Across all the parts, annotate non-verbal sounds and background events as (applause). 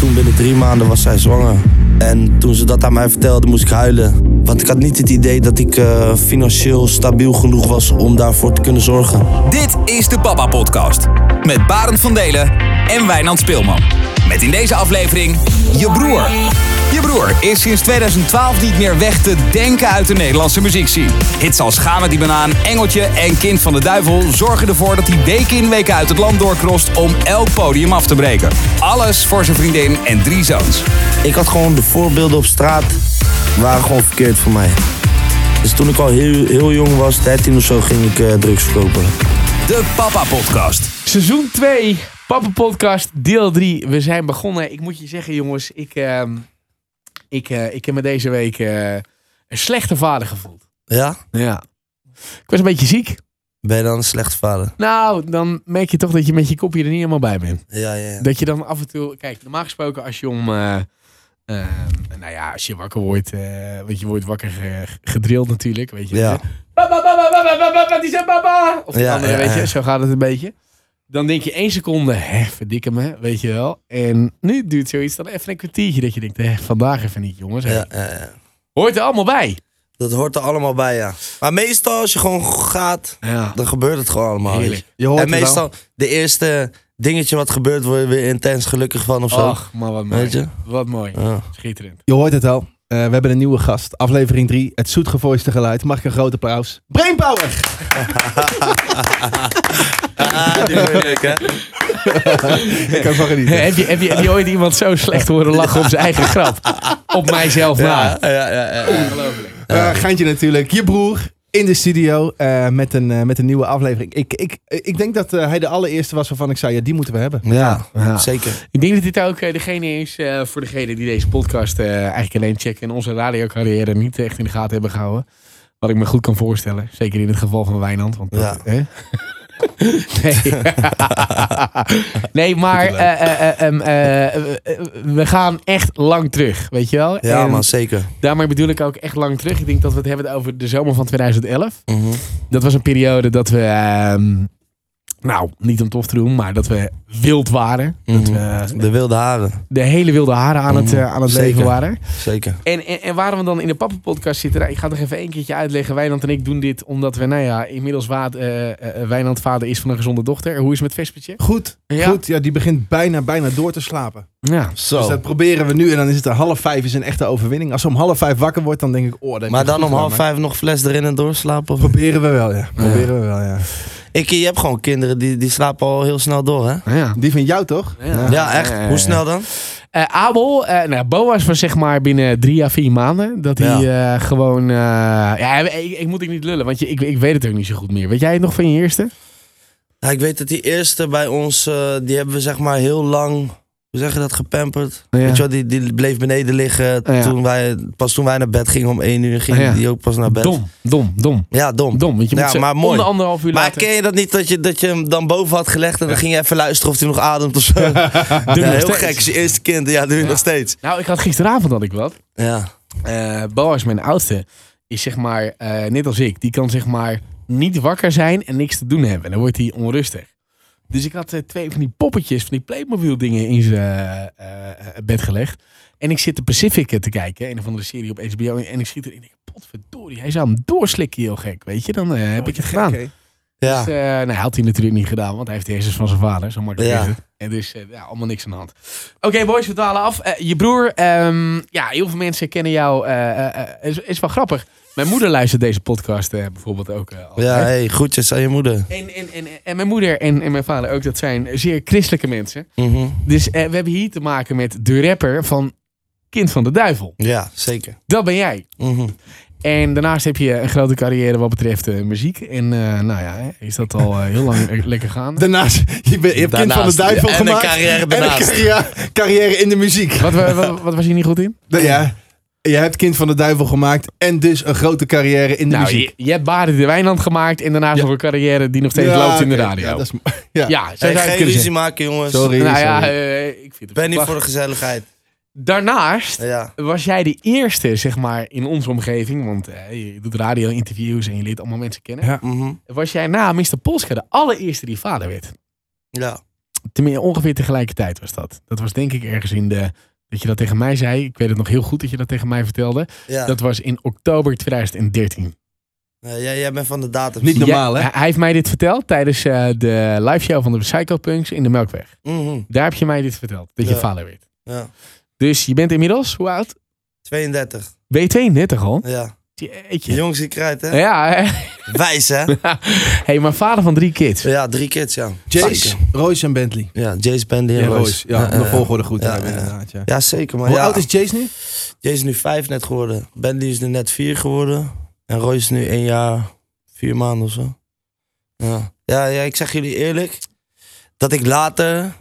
toen binnen drie maanden was zij zwanger. En toen ze dat aan mij vertelde, moest ik huilen. Want ik had niet het idee dat ik eh, financieel stabiel genoeg was om daarvoor te kunnen zorgen. Dit is de Papa Podcast. Met Barend van Delen en Wijnand Speelman. Met in deze aflevering je broer. Je broer is sinds 2012 niet meer weg te denken uit de Nederlandse muziekscene. Hits als Ga met die banaan, Engeltje en Kind van de Duivel zorgen ervoor dat hij week in week uit het land doorkrost om elk podium af te breken. Alles voor zijn vriendin en drie zoons. Ik had gewoon de voorbeelden op straat waren gewoon verkeerd voor mij. Dus toen ik al heel, heel jong was, 13 of zo, ging ik eh, drugs verkopen. De Papa Podcast. Seizoen 2, Papa Podcast, deel 3. We zijn begonnen. Ik moet je zeggen, jongens, ik, ehm, ik, eh, ik heb me deze week eh, een slechte vader gevoeld. Ja? Ja. Ik was een beetje ziek. Ben je dan een slechte vader? Nou, dan merk je toch dat je met je kopje er niet helemaal bij bent. Ja, ja, ja. Dat je dan af en toe... Kijk, normaal gesproken als je om... eh, nou ja, als je wakker wordt... want je wordt wakker ge- gedrild natuurlijk, weet je. Ja. Papa, papa, wat is er, papa? Of die Ja, andere, weet je. Zo gaat het een beetje. Dan denk je één seconde, hè, verdikke me, weet je wel. En nu duurt zoiets dan even een kwartiertje dat je denkt, hè, vandaag even niet, jongens. hè. Ja, ja, ja. Hoort er allemaal bij. Dat hoort er allemaal bij, ja. Maar meestal als je gewoon gaat, Ja. dan gebeurt het gewoon allemaal. Heerlijk. weet je. Je hoort En het meestal de eerste dingetje wat gebeurt, word je weer intens gelukkig van of zo. Ach, maar wat mooi. Weet je? Wat mooi. Ja. Schitterend. Je hoort het al. Eh, we hebben een nieuwe gast. Aflevering 3. Het zoetgevoiste geluid. Mag ik een groot applaus? Brainpower! Ah, die hè? ik kan van genieten. heb, je, heb, je, heb je ooit iemand zo slecht horen lachen op zijn eigen grap? Op mijzelf na. Ja, ja, ja. ja. Ongelooflijk. Eh, Geintje natuurlijk. Je broer in de studio eh, met, een, eh, met een nieuwe aflevering. Ik, ik, ik denk dat eh, hij de allereerste was waarvan ik zei, ja, die moeten we hebben. Ja, Ja. zeker. Ik denk dat dit ook degene is eh, voor degene die deze podcast eh, eigenlijk alleen checken en onze radiocarrière niet echt in de gaten hebben gehouden. Wat ik me goed kan voorstellen. Zeker in het geval van Wijnand. Want dat- Ja. hè? Nee. nee, maar eh, eh, eh, ehm, eh, eh, we gaan echt lang terug, weet je wel? Ja, En man, zeker. Daarmee bedoel ik ook echt lang terug. Ik denk dat we het hebben over de zomer van 2011. Mhm. Dat was een periode dat we, ehm, nou, niet om tof te doen, maar dat we wild waren. Dat Mhm. we De wilde haren, de hele wilde haren aan het, Mhm. eh, aan het Zeker. leven waren. zeker. En, en, en waar we dan in de Pappenpodcast zitten, nou, ik ga het nog even één keertje uitleggen. Wijnand en ik doen dit omdat we, nou ja, inmiddels waard, eh, eh, Wijnand vader is van een gezonde dochter. Hoe is het met Vespertje? Goed, Ja. goed. Ja, die begint bijna, bijna door te slapen. Ja. Zo. Dus dat proberen we nu en dan is het er half vijf is een echte overwinning. Als ze om half vijf wakker wordt, dan denk ik, oh, maar dan om half vijf nog fles erin en doorslapen? Of? Proberen we wel, ja. Proberen we wel, ja. Ik, je hebt gewoon kinderen die, die slapen al heel snel door, hè? ja. Die van jou toch? Ja, echt. ja, ja. Hoe snel dan? Eh, Abel, eh, nou, Boas was zeg maar binnen drie à vier maanden. Dat hij eh, gewoon... eh, ja, ik, ik moet ik niet lullen, want je, ik, ik weet het ook niet zo goed meer. Weet jij het nog van je eerste? Ja, ik weet dat die eerste bij ons, die hebben we zeg maar heel lang, hoe zeg je dat, gepamperd. Ja. Weet je wel, die, die bleef beneden liggen. Ja. Toen wij, pas toen wij naar bed gingen om één uur, ging Ja. die ook pas naar bed. Dom, dom, dom. Ja, dom. Dom, want je Ja, moet ze maar mooi. anderhalf uur Maar later... ken je dat niet, dat je, dat je hem dan boven had gelegd en dan ging je even luisteren of hij nog ademt of zo? ja, (laughs) heel steeds. gek, je eerste kind. Ja, doe je Ja. nog steeds. Nou, ik had gisteravond had ik wat. Ja. Eh Boas, mijn oudste, is zeg maar, eh, net als ik, die kan zeg maar niet wakker zijn en niks te doen hebben. En dan wordt hij onrustig. Dus ik had eh, twee van die poppetjes, van die Playmobil dingen in zijn eh, eh, bed gelegd. En ik zit de Pacific te kijken, een of andere serie op HBO. En ik schiet erin en ik denk, potverdorie, hij zou hem doorslikken heel gek, weet je. Dan heb ik het gedaan. Oké. Ja. Dus, eh, nou, had hij natuurlijk niet gedaan, want hij heeft de hersens van zijn vader. Zo makkelijk Ja. het. En dus ja, allemaal niks aan de hand. Oké, boys, we dwalen af. Je broer, ehm, ja, heel veel mensen kennen jou. eh, is, is wel grappig. Mijn moeder luistert deze podcast eh, bijvoorbeeld ook eh, altijd. Ja, hey, groetjes aan je moeder. En, en, en, en mijn moeder en, en mijn vader ook, dat zijn zeer christelijke mensen. Mhm. Dus eh, we hebben hier te maken met de rapper van Kind van de Duivel. Ja, zeker. Dat ben jij. Mhm. En daarnaast heb je een grote carrière wat betreft eh, muziek. En eh, nou ja, hè, is dat al eh, heel lang eh, lekker gaan. (laughs) Daarnaast, je, bent, je hebt kind van de Daarnaast. duivel En een gemaakt. carrière En daarnaast. een carrière, carrière in de muziek. Wat, wa- wat, wat was je niet goed in? Ja, je hebt kind van de duivel gemaakt en dus een grote carrière in de Nou, muziek. je, je hebt Baden de Wijnand gemaakt en daarnaast Ja. nog een carrière die nog steeds Ja, loopt in de radio. Ja, dat is, (laughs) ja. ja Hey, geen kunnen ruzie zeggen. maken, jongens. Sorry. Nou ja, eh, ik vind het Ben niet voor de gezelligheid. Daarnaast Ja. was jij de eerste, zeg maar, in onze omgeving. Want eh, je doet radio-interviews en je leert allemaal mensen kennen. Ja. Mhm. Was jij na Mr. Polska de allereerste die vader werd. Ja. tenminste, ongeveer tegelijkertijd was dat. Dat was denk ik ergens in de... Dat je dat tegen mij zei. Ik weet het nog heel goed dat je dat tegen mij vertelde. Ja. Dat was in oktober 2013. Ja, jij, jij bent van de datum. Niet normaal, Ja, hè? Hij heeft mij dit verteld tijdens eh, de live show van de Psychopunks in de Melkweg. Mhm, Daar heb je mij dit verteld. Dat je vader werd. Ja. Dus je bent inmiddels, hoe oud? 32. Ben je 32 al? Ja. Jeetje. Jongens, ik krijt, hè? Ja, hè? Wijs, hè? (laughs) hey, maar vader van drie kids. Ja, drie kids, ja. Jace. Royce en Bentley. Ja, Jace, Bandy en Ja, Royce. Royce. Ja, ja, de volgorde goed Ja, hebben ja. inderdaad. Ja. Ja, zeker. Maar Hoe ja, oud is Jace nu? Jace is nu vijf net geworden. Bandy is nu net vier geworden. En Royce is nu één jaar, vier maanden of zo. Ja. Ja, ja, ik zeg jullie eerlijk. Dat ik later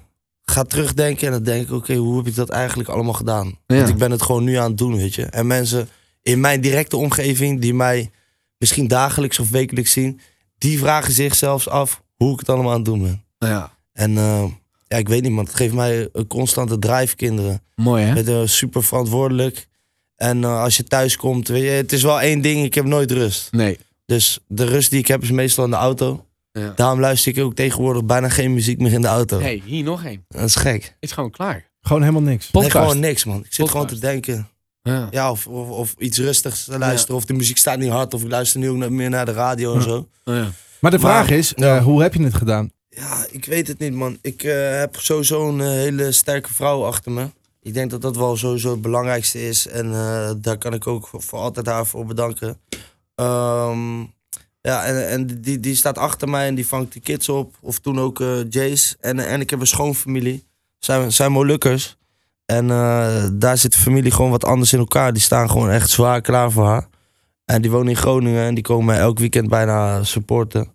ga terugdenken en dan denk ik... Oké, hoe heb ik dat eigenlijk allemaal gedaan? Ja. Want ik ben het gewoon nu aan het doen, weet je. En mensen in mijn directe omgeving... die mij misschien dagelijks of wekelijks zien... die vragen zich zelfs af hoe ik het allemaal aan het doen ben. Ja. En eh, ja, ik weet niet, man. Het geeft mij een constante drive, kinderen. Mooi hè? Met een super verantwoordelijk. En eh, als je thuis komt, weet je, het is wel één ding, ik heb nooit rust. Nee. Dus de rust die ik heb is meestal in de auto. Ja. Daarom luister ik ook tegenwoordig bijna geen muziek meer in de auto. hey, hier nog één. Dat is gek. Het is gewoon klaar. Gewoon helemaal niks. Nee, Podcast. gewoon niks, man. Ik zit gewoon te denken. Ja. Ja, of, of, of iets rustigs te luisteren. Of de muziek staat niet hard. Of ik luister nu ook meer naar de radio en zo. Ja. Maar de Maar- vraag is, Ja. eh, hoe heb je het gedaan? Ja, ik weet het niet, man. Ik eh, heb sowieso een eh, hele sterke vrouw achter me. Ik denk dat dat wel sowieso het belangrijkste is. En eh, daar kan ik ook voor, voor altijd haar voor bedanken. Ehm, ja, en, en die, die staat achter mij en die vangt die kids op. Of toen ook eh, Jace. En, en ik heb een schoonfamilie. Zijn, zijn Molukkers. En eh, daar zit de familie gewoon wat anders in elkaar. Die staan gewoon echt zwaar klaar voor haar. En die wonen in Groningen en die komen mij elk weekend bijna supporten.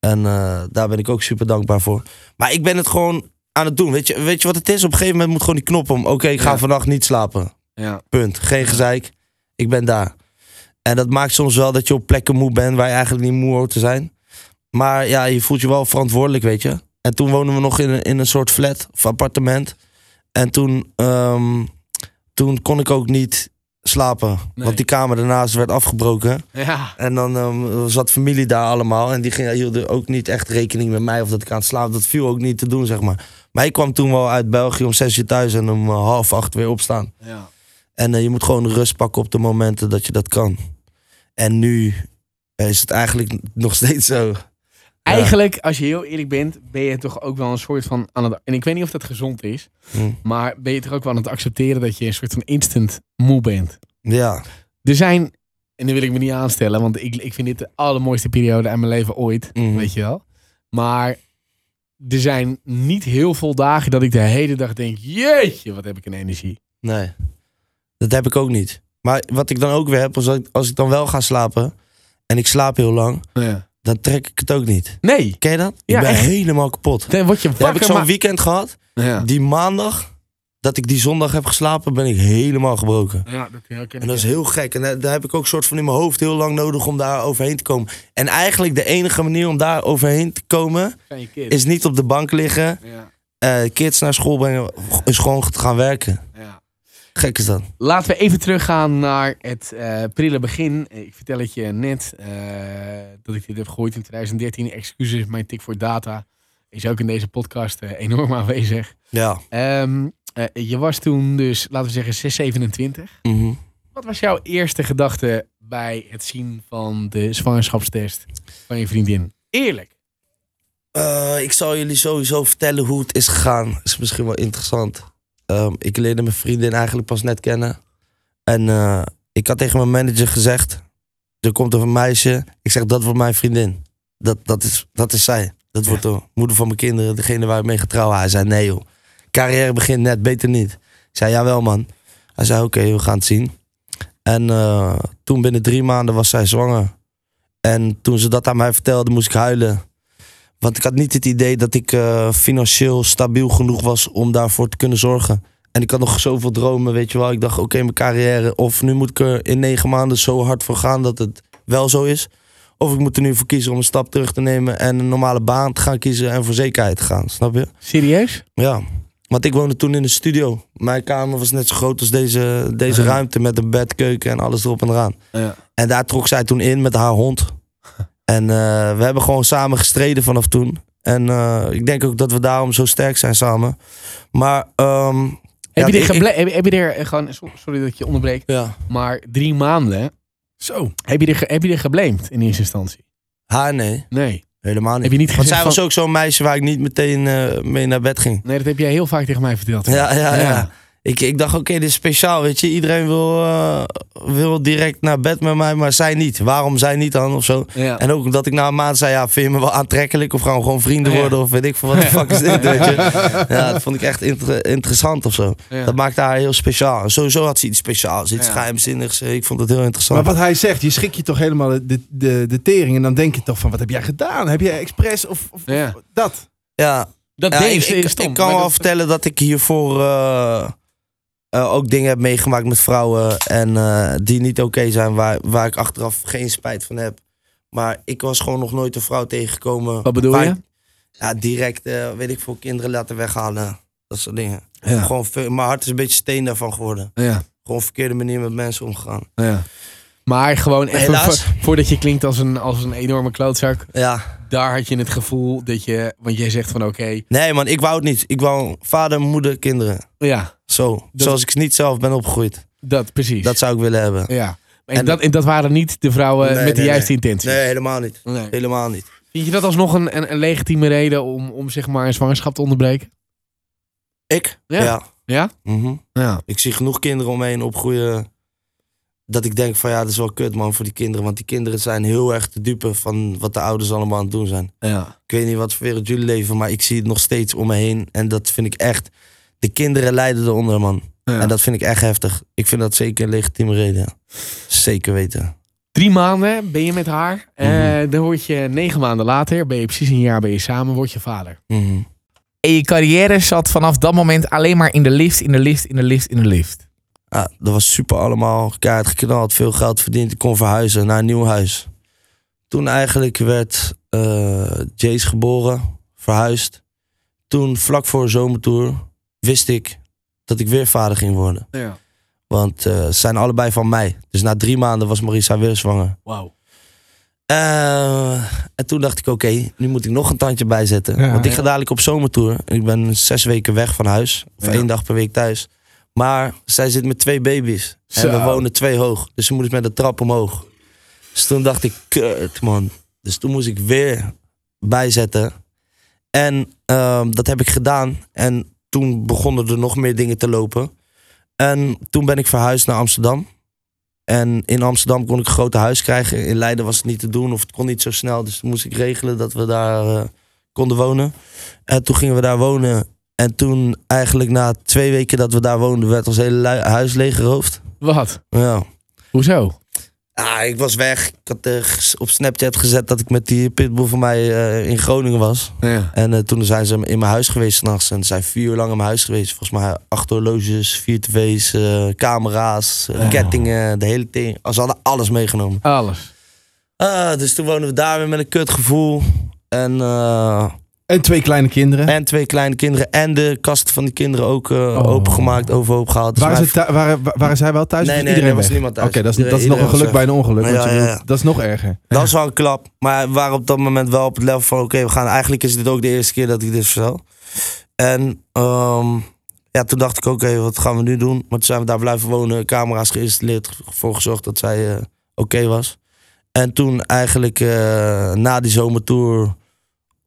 En eh, daar ben ik ook super dankbaar voor. Maar ik ben het gewoon aan het doen. Weet je, weet je wat het is? Op een gegeven moment moet gewoon die knop om. Oké, ik ga Ja. vannacht niet slapen. Ja. Punt. Geen gezeik. Ik ben daar. En dat maakt soms wel dat je op plekken moe bent waar je eigenlijk niet moe hoort te zijn. Maar ja, je voelt je wel verantwoordelijk, weet je. En toen woonden we nog in een, in een soort flat of appartement. En toen, ehm, toen kon ik ook niet slapen. Nee. Want die kamer daarnaast werd afgebroken. Ja. En dan ehm, zat familie daar allemaal. En die gingen, hielden ook niet echt rekening met mij of dat ik aan het slapen. Dat viel ook niet te doen, zeg maar. Maar ik kwam toen wel uit België om zes uur thuis en om eh, half acht weer opstaan. ja. En eh, je moet gewoon rust pakken op de momenten dat je dat kan. En nu eh, is het eigenlijk nog steeds zo. Eigenlijk, als je heel eerlijk bent, ben je toch ook wel een soort van aan het. En ik weet niet of dat gezond is, Hm. maar ben je toch ook wel aan het accepteren dat je een soort van instant moe bent. Ja, Er zijn, en nu wil ik me niet aanstellen, want ik, ik vind dit de allermooiste periode uit mijn leven ooit, Mhm. weet je wel. Maar er zijn niet heel veel dagen dat ik de hele dag denk, jeetje, wat heb ik een energie. nee. Dat heb ik ook niet. Maar wat ik dan ook weer heb, als ik, als ik dan wel ga slapen en ik slaap heel lang, Ja. Dan trek ik het ook niet. Nee, Ken je dat? Ik Ja, ben echt. helemaal kapot. dan word je Dan heb ik wakker, zo'n maar... weekend gehad. Ja. Die maandag, dat ik die zondag heb geslapen, ben ik helemaal gebroken. Ja, dat herken ik. En dat is heel gek. En daar, daar heb ik ook soort van in mijn hoofd heel lang nodig om daar overheen te komen. En eigenlijk de enige manier om daar overheen te komen, is niet op de bank liggen, Ja, eh, kids naar school brengen, is gewoon te gaan werken. ja. Gek is dat. Laten we even teruggaan naar het eh prille begin. Ik vertel het je net eh, dat ik dit heb gehoord in 2013. Excuses, mijn tik voor data is ook in deze podcast eh, enorm aanwezig. Ja. Ehm, eh, je was toen dus, laten we zeggen, 627. Mhm. Wat was jouw eerste gedachte bij het zien van de zwangerschapstest van je vriendin? Eerlijk. Ik zal jullie sowieso vertellen hoe het is gegaan. Is misschien wel interessant. Ehm, ik leerde mijn vriendin eigenlijk pas net kennen. En eh, ik had tegen mijn manager gezegd: er komt een meisje. Ik zeg dat wordt mijn vriendin. Dat, dat, is, dat is zij. Dat wordt de moeder van mijn kinderen, degene waar ik mee ga trouwen. Hij zei: nee carrière begint net, beter niet. Ik zei: jawel man. Hij zei: oké, we gaan het zien. En eh, toen binnen drie maanden was zij zwanger. En toen ze dat aan mij vertelde, moest ik huilen. Want ik had niet het idee dat ik eh, financieel stabiel genoeg was om daarvoor te kunnen zorgen. En ik had nog zoveel dromen, weet je wel. Ik dacht, oké, mijn carrière. Of nu moet ik er in negen maanden zo hard voor gaan dat het wel zo is. Of ik moet er nu voor kiezen om een stap terug te nemen en een normale baan te gaan kiezen en voor zekerheid te gaan. Snap je? Serieus? Ja. Want ik woonde toen in de studio. Mijn kamer was net zo groot als deze, deze ruimte met een bed, keuken en alles erop en eraan. Ja. En daar trok zij toen in met haar hond. En eh, we hebben gewoon samen gestreden vanaf toen. En eh, ik denk ook dat we daarom zo sterk zijn samen. Maar, ehm, Heb, ja, je er ik- heb, heb je er gewoon, so- sorry dat ik je onderbreek, ja. maar drie maanden, Zo. heb je er, heb je er geblamed in eerste instantie? Haar, nee. Nee. Helemaal niet. Heb je niet Want zij was van- ook zo'n meisje waar ik niet meteen eh, mee naar bed ging. Nee, dat heb jij heel vaak tegen mij verteld. Ja, ja, ja. Ja. Ik, ik dacht, oké, dit is speciaal, weet je. Iedereen wil, eh, wil direct naar bed met mij, maar zij niet. Waarom zij niet dan, of zo? Ja. En ook omdat ik na een maand zei, ja, vind je me wel aantrekkelijk? Of gaan we gewoon vrienden Ja. worden? Of weet ik veel, wat de fuck is dit, weet je? (laughs) Ja, dat vond ik echt inter- interessant of zo. Ja. Dat maakte haar heel speciaal. En sowieso had ze iets speciaals, iets Ja. geheimzinnigs. Ik vond het heel interessant. Maar wat hij zegt, je schrik je toch helemaal de, de, de tering. En dan denk je toch van, wat heb jij gedaan? Heb jij expres of, of, dat? Ja, Dat Ja, deed ik, ik, stom. ik kan wel dat- vertellen dat ik hiervoor eh, eh, ook dingen heb meegemaakt met vrouwen. En eh, die niet oké zijn, waar, waar ik achteraf geen spijt van heb. Maar ik was gewoon nog nooit een vrouw tegengekomen. Wat bedoel je? ik- ja, direct, eh, weet ik veel, kinderen laten weghalen. Dat soort dingen. Ja. Gewoon mijn hart is een beetje steen daarvan geworden. Ja. Gewoon verkeerde manier met mensen omgegaan. Ja. Maar gewoon Helaas. vo- voordat je klinkt als een, als een enorme klootzak. Ja, Daar had je het gevoel dat je... Want jij zegt van oké, nee man, ik wou het niet. Ik wou vader, moeder, kinderen. ja, Zo, zoals ik niet zelf ben opgegroeid. dat precies. Dat zou ik willen hebben. ja. En, En- dat, en dat waren niet de vrouwen Nee, met de nee, juiste intentie. Nee, helemaal niet. Nee. Helemaal niet. Vind je dat alsnog een, een, een legitieme reden om, om zeg maar een zwangerschap te onderbreken? Ik? Ja. Ja. Ja? Mhm. Ja. Ik zie genoeg kinderen om me heen opgroeien. Dat ik denk van ja, dat is wel kut man voor die kinderen. Want die kinderen zijn heel erg te dupe van wat de ouders allemaal aan het doen zijn. Ja. Ik weet niet wat voor wereld jullie leven, maar ik zie het nog steeds om me heen. En dat vind ik echt. De kinderen lijden eronder, man. Ja. En dat vind ik echt heftig. Ik vind dat zeker een legitieme reden. Zeker weten. Drie maanden ben je met haar. Mhm. dan word je negen maanden later, ben je precies een jaar ben je samen, word je vader. Mhm. En je carrière zat vanaf dat moment alleen maar in de lift, in de lift, in de lift, in de lift. Ja, dat was super allemaal. Kaart geknald, veel geld verdiend. Ik kon verhuizen naar een nieuw huis. Toen eigenlijk werd eh Jace geboren, verhuisd. Toen, vlak voor de zomertour, wist ik dat ik weer vader ging worden. Ja. Want eh, ze zijn allebei van mij. Dus na drie maanden was Marisa weer zwanger. Wauw. Eh, en toen dacht ik, oké, nu moet ik nog een tandje bijzetten. Ja, Want ik ja. ga dadelijk op zomertour. Ik ben zes weken weg van huis. Of Ja. één dag per week thuis. Maar zij zit met twee baby's. Zo. En we wonen twee hoog. Dus ze moet met de trap omhoog. Dus toen dacht ik, kut man. Dus toen moest ik weer bijzetten. En ehm, dat heb ik gedaan. En toen begonnen er nog meer dingen te lopen. En toen ben ik verhuisd naar Amsterdam. En in Amsterdam kon ik een grote huis krijgen. In Leiden was het niet te doen of het kon niet zo snel. Dus toen moest ik regelen dat we daar eh, konden wonen. En toen gingen we daar wonen. En toen eigenlijk na twee weken dat we daar woonden... werd ons hele huis leeggeroofd. Wat? Ja. Hoezo? Ah, ik was weg. Ik had eh, op Snapchat gezet dat ik met die pitbull van mij eh, in Groningen was. Ja. En eh, toen zijn ze in mijn huis geweest s'nachts. En ze zijn vier uur lang in mijn huis geweest. Volgens mij acht horloges, vier tv's, camera's, kettingen, de hele ding. Ze hadden alles meegenomen. Alles. Ah, dus toen woonden we daar weer met een kutgevoel. En, En twee kleine kinderen. en twee kleine kinderen. En de kast van die kinderen ook Oh. opengemaakt, overhoop gehaald. Dus waren, ze waren, waren zij wel thuis? Nee, nee, iedereen er was weg? niemand thuis. Oké, dat is, dat is nog een geluk bij een ongeluk. want Ja, je ja, bedoelt- ja. Dat is nog erger. (laughs) Dat was wel een klap. Maar we waren op dat moment wel op het level van... oké, we gaan eigenlijk is dit ook de eerste keer dat ik dit vertel. En ehm, ja, toen dacht ik, oké, wat gaan we nu doen? Maar toen zijn we daar blijven wonen. Camera's geïnstalleerd. Voor gezorgd dat zij eh, oké was. En toen eigenlijk eh, na die zomertour...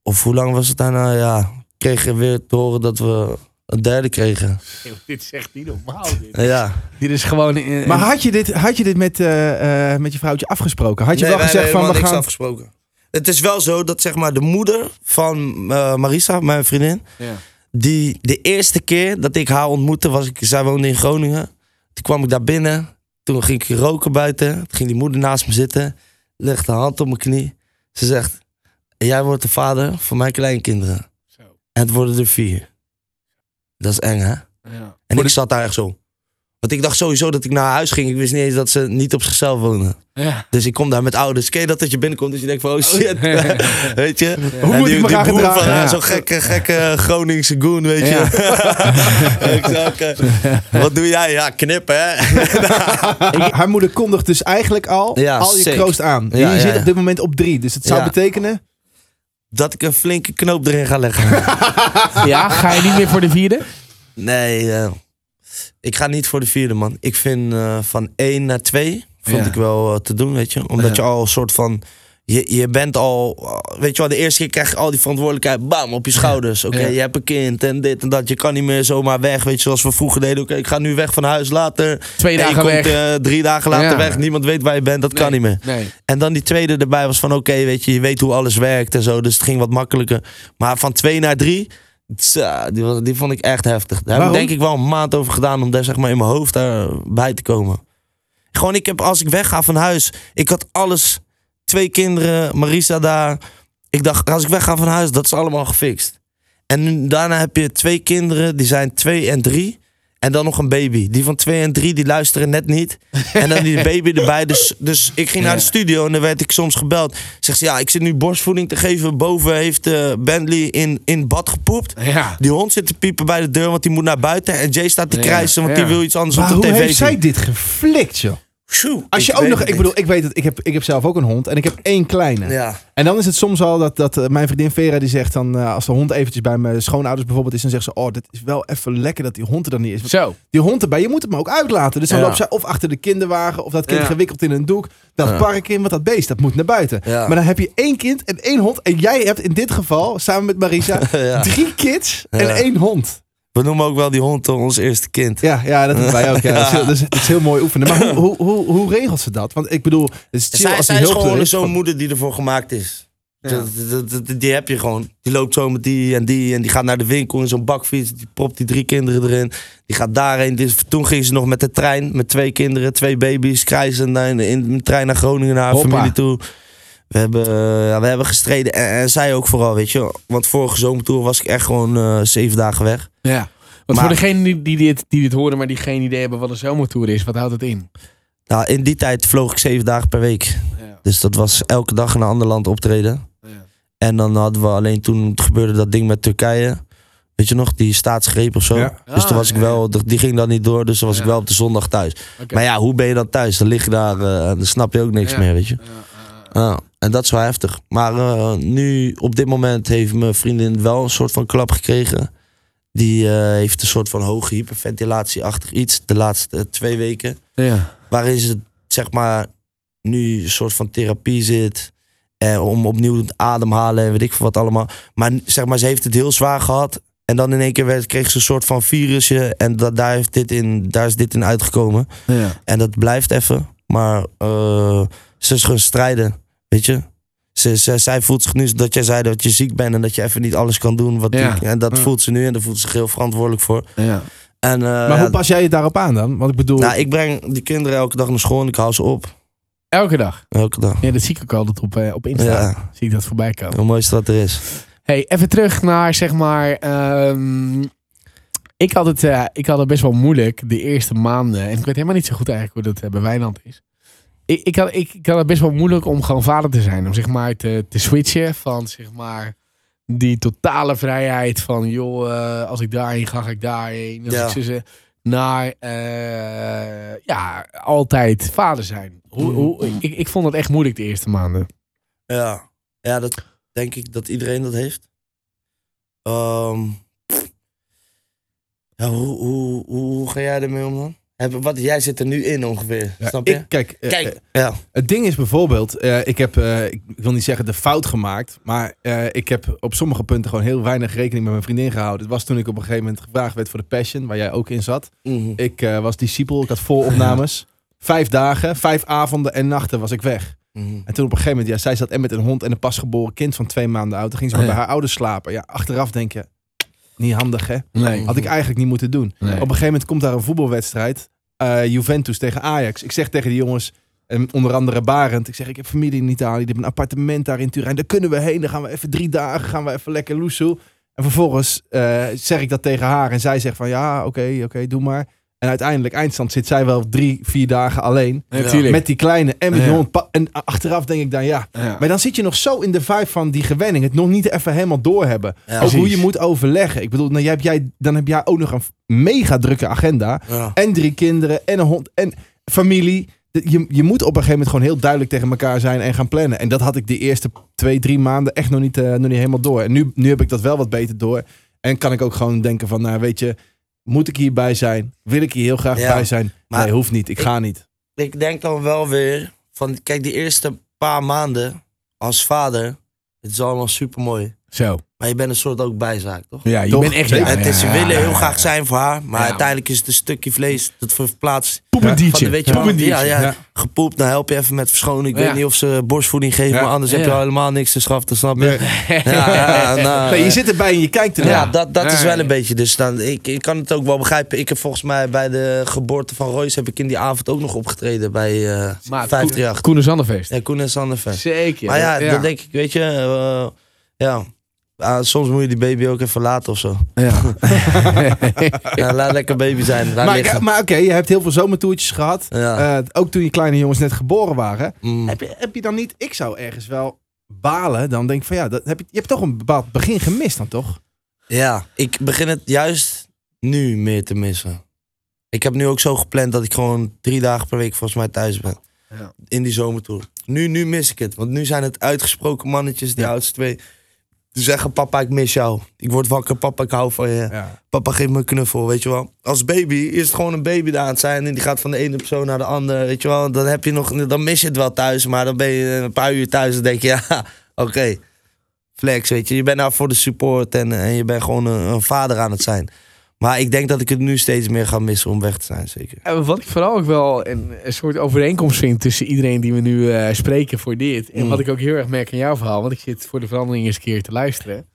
of hoe lang was het daarna? Ja, kregen we weer te horen dat we een derde kregen. dit is echt niet normaal. Dit, (laughs) ja. dit is gewoon... eh, Maar had je dit, had je dit met, eh, eh, met je vrouwtje afgesproken? Had je Nee, wel wij gezegd van we helemaal gaan... niks afgesproken. Het is wel zo dat zeg maar de moeder van Marisa, mijn vriendin... ja. Die, de eerste keer dat ik haar ontmoette, was ik, zij woonde in Groningen. Toen kwam ik daar binnen. Toen ging ik roken buiten. Toen ging die moeder naast me zitten. Legde haar hand op mijn knie. Ze zegt, jij wordt de vader van mijn kleinkinderen. Zo. En het worden er vier. Dat is eng, hè? Ja. En ik zat daar echt zo. Want ik dacht sowieso dat ik naar huis ging. Ik wist niet eens dat ze niet op zichzelf woonden. Ja. Dus ik kom daar met ouders. Ken je dat dat je binnenkomt? Dus je denkt van, oh shit. (laughs) Weet je? Hoe En moet die, ik me die van Ja. Zo'n gekke, gekke Groningse goon, weet je. ik (laughs) eh, wat doe jij? Ja, knippen, hè? (laughs) Haar moeder kondigt dus eigenlijk al Ja, al je sick. kroost aan. Ja, je ja, zit ja. op dit moment op drie. Dus het zou Ja. betekenen... dat ik een flinke knoop erin ga leggen. (laughs) Ja, ga je niet meer voor de vierde? nee, eh, ik ga niet voor de vierde, man. Ik vind eh, van één naar twee vond Ja. ik wel eh, te doen, weet je. Omdat Ja. je al een soort van... Je, je bent al, weet je wel, de eerste keer krijg je al die verantwoordelijkheid, bam, op je schouders. Oké, Ja. je hebt een kind en dit en dat. Je kan niet meer zomaar weg, weet je, zoals we vroeger deden. Oké, ik ga nu weg van huis later. Twee dagen komt, weg. eh, drie dagen later Ja. weg. Niemand weet waar je bent, dat kan niet meer. Nee. En dan die tweede erbij was van oké, weet je, je weet hoe alles werkt en zo. Dus het ging wat makkelijker. Maar van twee naar drie, die, was- die vond ik echt heftig. Daar heb ik denk ik wel een maand over gedaan om daar zeg maar in mijn hoofd bij te komen. Gewoon, ik heb als ik wegga van huis, ik had alles. Twee kinderen, Marisa daar. Ik dacht, als ik wegga van huis, dat is allemaal gefixt. En nu, daarna heb je twee kinderen, die zijn twee en drie. En dan nog een baby. Die van twee en drie, die luisteren net niet. En dan die baby (laughs) erbij. Dus, dus ik ging naar de studio en dan werd ik soms gebeld. Zegt ze, ja, ik zit nu borstvoeding te geven. Boven heeft eh, Bentley in, in bad gepoept. Ja. Die hond zit te piepen bij de deur, want die moet naar buiten. En Jay staat te krijsen, want ja. die wil iets anders Maar op de hoe tv heeft zij dit geflikt, joh? Als je ook nog, ik niet. bedoel, ik weet het, ik heb, ik heb zelf ook een hond en ik heb één kleine. Ja, En dan is het soms al dat, dat eh, mijn vriendin Vera die zegt dan, eh, als de hond eventjes bij mijn schoonouders bijvoorbeeld is, dan zegt ze, oh, dit is wel even lekker dat die hond er dan niet is. Want Zo. die hond erbij, je moet hem ook uitlaten. Dus dan Ja. loopt zij of achter de kinderwagen of dat kind Ja. gewikkeld in een doek. Dat Ja. park in, want dat beest, dat moet naar buiten. Ja. Maar dan heb je één kind en één hond. En jij hebt in dit geval, samen met Marisa, (laughs) Ja. drie kids en Ja. één hond. We noemen ook wel die hond toch ons eerste kind. Ja, ja dat hebben wij ook. Ja. Dat, is heel, dat, is, dat is heel mooi oefenen. Maar hoe, hoe, hoe, hoe regelt ze dat? Want ik bedoel, het is chill Zij, als zij is hulp gewoon zo'n moeder die ervoor gemaakt is. Ja. Die heb je gewoon. Die loopt zo met die en die. En die gaat naar de winkel in zo'n bakfiets. Die propt die drie kinderen erin. Die gaat daarheen. Dus toen ging ze nog met de trein. Met twee kinderen, twee baby's. Krijzen naar- in, in de trein naar Groningen naar haar Hoppa. familie toe. We hebben, eh, ja, we hebben gestreden. En, en zij ook vooral, weet je. Want vorige zomertour was ik echt gewoon eh, zeven dagen weg. Ja. Want Maar- voor degenen die, die, dit, die dit horen, maar die geen idee hebben wat een zomertour is, wat houdt het in? Nou, in die tijd vloog ik zeven dagen per week. Ja. Dus dat was elke dag in een ander land optreden. Ja. En dan hadden we alleen toen gebeurde dat ding met Turkije. Weet je nog, die staatsgreep of zo. Ja. Dus toen was ik Ah, wel, die ging dan niet door, dus dan was ik wel op de zondag thuis. Maar ja, hoe ben je dan thuis? Dan lig je daar, eh, dan snap je ook niks meer, weet je. Ja, en dat is wel heftig. Maar eh, nu, op dit moment, heeft mijn vriendin wel een soort van klap gekregen. Die eh, heeft een soort van hoge hyperventilatieachtig iets de laatste eh, twee weken. Ja. Waarin ze, zeg maar, nu een soort van therapie zit. Eh, om opnieuw te ademhalen en weet ik veel wat allemaal. Maar zeg maar, ze heeft het heel zwaar gehad. En dan in één keer werd, kreeg ze een soort van virusje. En dat, daar, heeft dit in, daar is dit in uitgekomen. Ja. En dat blijft even. Maar ze is gaan strijden, weet je. Ze, ze, zij voelt zich nu dat jij zei dat je ziek bent en dat je even niet alles kan doen. Wat Ja. die- en dat Ja. voelt ze nu en daar voelt ze zich heel verantwoordelijk voor. Ja. En, eh, Maar ja, hoe pas jij je daarop aan dan? Want ik bedoel, nou, ik breng die kinderen elke dag naar school en ik hou ze op. Elke dag. Elke dag. Ja, dat zie ik ook altijd op, eh, op Insta. Ja, Zie ik dat voorbij komen. het mooiste wat er is. Hey, even terug naar zeg maar. ehm, ik, had het, eh, ik had het best wel moeilijk de eerste maanden. En ik weet helemaal niet zo goed eigenlijk hoe dat bij Wijnand is. Ik, ik, had, ik, ik had het best wel moeilijk om gewoon vader te zijn. Om zeg maar te, te switchen van zeg maar die totale vrijheid van joh, eh, als ik daarheen ga, ga ik daarheen. Als Ja. ik naar eh, ja, altijd vader zijn. Hoe, hoe, ik, ik vond het echt moeilijk de eerste maanden. Ja, ja dat denk ik dat iedereen dat heeft. Ehm, ja, hoe, hoe, hoe ga jij ermee om dan? Heb, wat, jij zit er nu in ongeveer, ja, snap je? ik, kijk, eh, Kijk, eh, ja. het ding is bijvoorbeeld, eh, ik heb, eh, ik wil niet zeggen de fout gemaakt, maar eh, ik heb op sommige punten gewoon heel weinig rekening met mijn vriendin gehouden. Het was toen ik op een gegeven moment gevraagd werd voor de Passion, waar jij ook in zat. Mhm. Ik eh, was discipel, ik had vol opnames. (laughs) Vijf dagen, vijf avonden en nachten was ik weg. Mhm. En toen op een gegeven moment, ja, zij zat en met een hond en een pasgeboren kind van twee maanden oud. Toen ging ze maar Ja. bij haar ouders slapen. Ja, achteraf denk je, niet handig hè? Nee. Had ik eigenlijk niet moeten doen. Nee. Op een gegeven moment komt daar een voetbalwedstrijd. Eh, Juventus tegen Ajax. Ik zeg tegen die jongens, en onder andere Barend. Ik zeg, ik heb familie in Italië. Die hebben een appartement daar in Turijn. Daar kunnen we heen. Dan gaan we even drie dagen. Gaan we even lekker loesoe. En vervolgens eh, zeg ik dat tegen haar. En zij zegt van, ja, oké, oké, doe maar. En uiteindelijk, eindstand, zit zij wel drie, vier dagen alleen. Met die kleine en met Ja. die hond. En achteraf denk ik dan, ja. Ja. Maar dan zit je nog zo in de vibe van die gewenning. Het nog niet even helemaal doorhebben. Ook Precies. hoe je moet overleggen. Ik bedoel, nou, jij, jij, dan heb jij ook nog een mega drukke agenda. En drie kinderen en een hond en familie. je, je moet op een gegeven moment gewoon heel duidelijk tegen elkaar zijn en gaan plannen. En dat had ik de eerste twee, drie maanden echt nog niet, eh, nog niet helemaal door. En nu, nu heb ik dat wel wat beter door. En kan ik ook gewoon denken van, nou weet je, moet ik hierbij zijn? Wil ik hier heel graag Ja, bij zijn? maar nee, hoeft niet. Ik ik- ga niet. Ik denk dan wel weer van, kijk, die eerste paar maanden als vader, het is allemaal super mooi. Zo. Maar je bent een soort ook bijzaak, toch? Ja, je Toch? bent echt... Ja, het is, ze ja, willen ja, heel ja, graag ja. zijn voor haar, maar Ja. uiteindelijk is het een stukje vlees dat verplaatst van Poependiertje. de, weet je ja, ja, Ja. gepoept, dan help je even met verschonen. Ik Ja. weet niet of ze borstvoeding geven, Ja. maar anders heb je Ja. al helemaal niks te schaften, snap je? Nee. (laughs) Ja, ja, nou, Nee, je zit erbij en je kijkt ja, ernaar. dat, dat is Ja, wel ja. een beetje. Dus dan, ik, ik kan het ook wel begrijpen. Ik heb volgens mij bij de geboorte van Royce heb ik in die avond ook nog opgetreden bij eh Maar 538. Koen en Zanderfeest. Ja, Koen en. Zeker. Maar ja, dan denk ik, weet je, eh, ja. Ah, soms moet je die baby ook even laten of zo. Ja. (laughs) (laughs) Ja, laat lekker baby zijn. Laat Maar, maar oké, je hebt heel veel zomertoertjes gehad. Ja. Eh, ook toen je kleine jongens net geboren waren. Mm. Heb je, heb je dan niet, ik zou ergens wel balen. Dan denk ik van ja, dat heb je, je hebt toch een bepaald begin gemist dan toch? Ja, ik begin het juist nu meer te missen. Ik heb nu ook zo gepland dat ik gewoon drie dagen per week volgens mij thuis ben. Ja. In die zomertour. Nu, nu mis ik het. Want nu zijn het uitgesproken mannetjes, die Ja. oudste twee. Die zeggen, papa, ik mis jou. Ik word wakker, papa, ik hou van je. Ja. Papa, geef me een knuffel, weet je wel. Als baby is het gewoon een baby daar aan het zijn. En die gaat van de ene persoon naar de andere, weet je wel. Dan, heb je nog, dan mis je het wel thuis. Maar dan ben je een paar uur thuis en denk je, (laughs) ja, oké. Flex, weet je. Je bent daar voor de support en, en je bent gewoon een, een vader aan het zijn. Maar ik denk dat ik het nu steeds meer ga missen om weg te zijn, zeker. En wat ik vooral ook wel een, een soort overeenkomst vind tussen iedereen die we nu eh, spreken voor dit. En Mm. wat ik ook heel erg merk in jouw verhaal, want ik zit voor de verandering eens een keer te luisteren.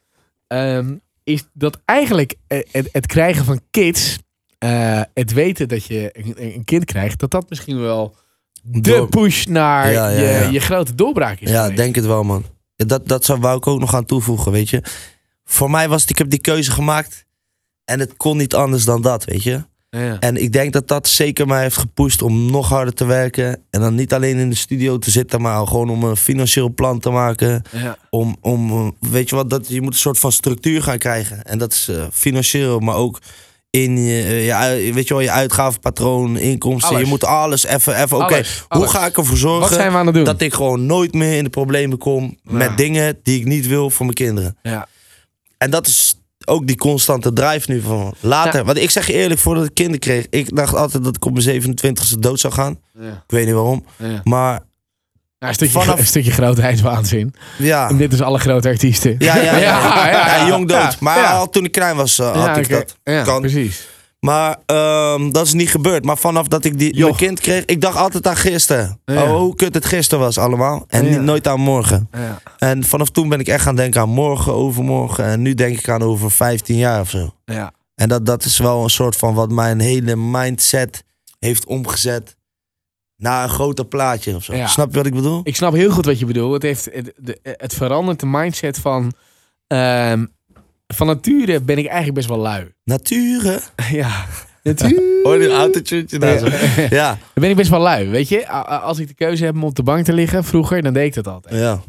ehm, is dat eigenlijk eh, het, het krijgen van kids, eh, het weten dat je een, een kind krijgt, dat dat misschien wel de push naar Ja, ja, je, ja. je grote doorbraak is. Ja, geweest. denk het wel, man. Dat, dat zou, wou ik ook nog aan toevoegen, weet je. Voor mij was het, ik heb die keuze gemaakt. En het kon niet anders dan dat, weet je. Ja. En ik denk dat dat zeker mij heeft gepusht om nog harder te werken. En dan niet alleen in de studio te zitten, maar gewoon om een financieel plan te maken. Ja. Om, om weet je wat, dat, je moet een soort van structuur gaan krijgen. En dat is eh, financieel, maar ook in je, eh, je, weet je wel, je uitgavenpatroon, inkomsten. Alles. Je moet alles even, even oké, hoe ga ik ervoor zorgen aan dat ik gewoon nooit meer in de problemen kom met dingen die ik niet wil voor mijn kinderen. Ja. En dat is ook die constante drive nu van later. Ja. Want ik zeg je eerlijk, voordat ik kinderen kreeg, ik dacht altijd dat ik op mijn 27e dood zou gaan. Ja. Ik weet niet waarom. Ja. Maar Nou, een, stukje, Vanaf- een stukje grootheidswaanzin. ja. En dit is alle grote artiesten. Ja, ja, (laughs) ja. Ja, ja, Ja, jong dood. ja. maar Ja. al toen ik klein was, uh, had Ja, ik dat. Ja, Kan. precies. Maar ehm, dat is niet gebeurd. Maar vanaf dat ik die, mijn kind kreeg, ik dacht altijd aan gisteren. Ja. Oh, hoe kut het gisteren was allemaal. En Ja. niet, nooit aan morgen. Ja. En vanaf toen ben ik echt gaan denken aan morgen, overmorgen. En nu denk ik aan over 15 jaar of zo. Ja. En dat, dat is wel een soort van wat mijn hele mindset heeft omgezet naar een groter plaatje of zo. Snap je wat ik bedoel? Ik snap heel goed wat je bedoelt. Het, heeft, het, het verandert de mindset van... ehm, van nature ben ik eigenlijk best wel lui. (laughs) Naturen. ja, natuur. (laughs) Hoor je een autotune daar zo? Ja, Dan ben ik best wel lui, weet je. Als ik de keuze heb om op de bank te liggen, vroeger, dan deed ik dat altijd. ja.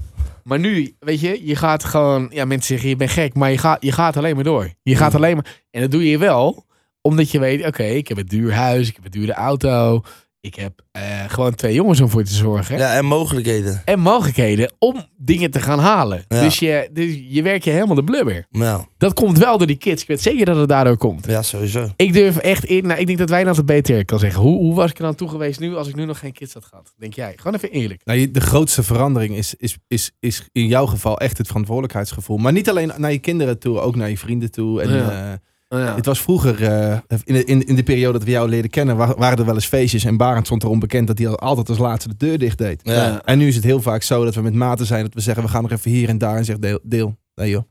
Maar nu, weet je, je gaat gewoon... Ja, mensen zeggen, je bent gek, maar je gaat, je gaat alleen maar door. Je gaat alleen maar... En dat doe je wel, omdat je weet, oké, ik heb een duur huis, ik heb een dure auto... Ik heb eh, gewoon twee jongens om voor te zorgen. ja, en mogelijkheden. En mogelijkheden om dingen te gaan halen. Ja. Dus, je, dus je werkt je helemaal de blubber. Ja, Dat komt wel door die kids. Ik weet zeker dat het daardoor komt. ja sowieso. Ik durf echt in. Nou, ik denk dat wij dat het beter kan zeggen. Hoe, hoe was ik er dan toe geweest nu als ik nu nog geen kids had gehad? Denk jij? Gewoon even eerlijk. Nou, de grootste verandering is, is, is, is in jouw geval echt het verantwoordelijkheidsgevoel. Maar niet alleen naar je kinderen toe, ook naar je vrienden toe. En, Ja. Eh, Ja. Het was vroeger, eh, in, de, in, in de periode dat we jou leerden kennen, wa- waren er wel eens feestjes. En Barend stond erom bekend dat hij al- altijd als laatste de deur dicht deed. Ja. En nu is het heel vaak zo dat we met maten zijn, dat we zeggen, we gaan nog even hier en daar. En zegt Deel, deel nee joh,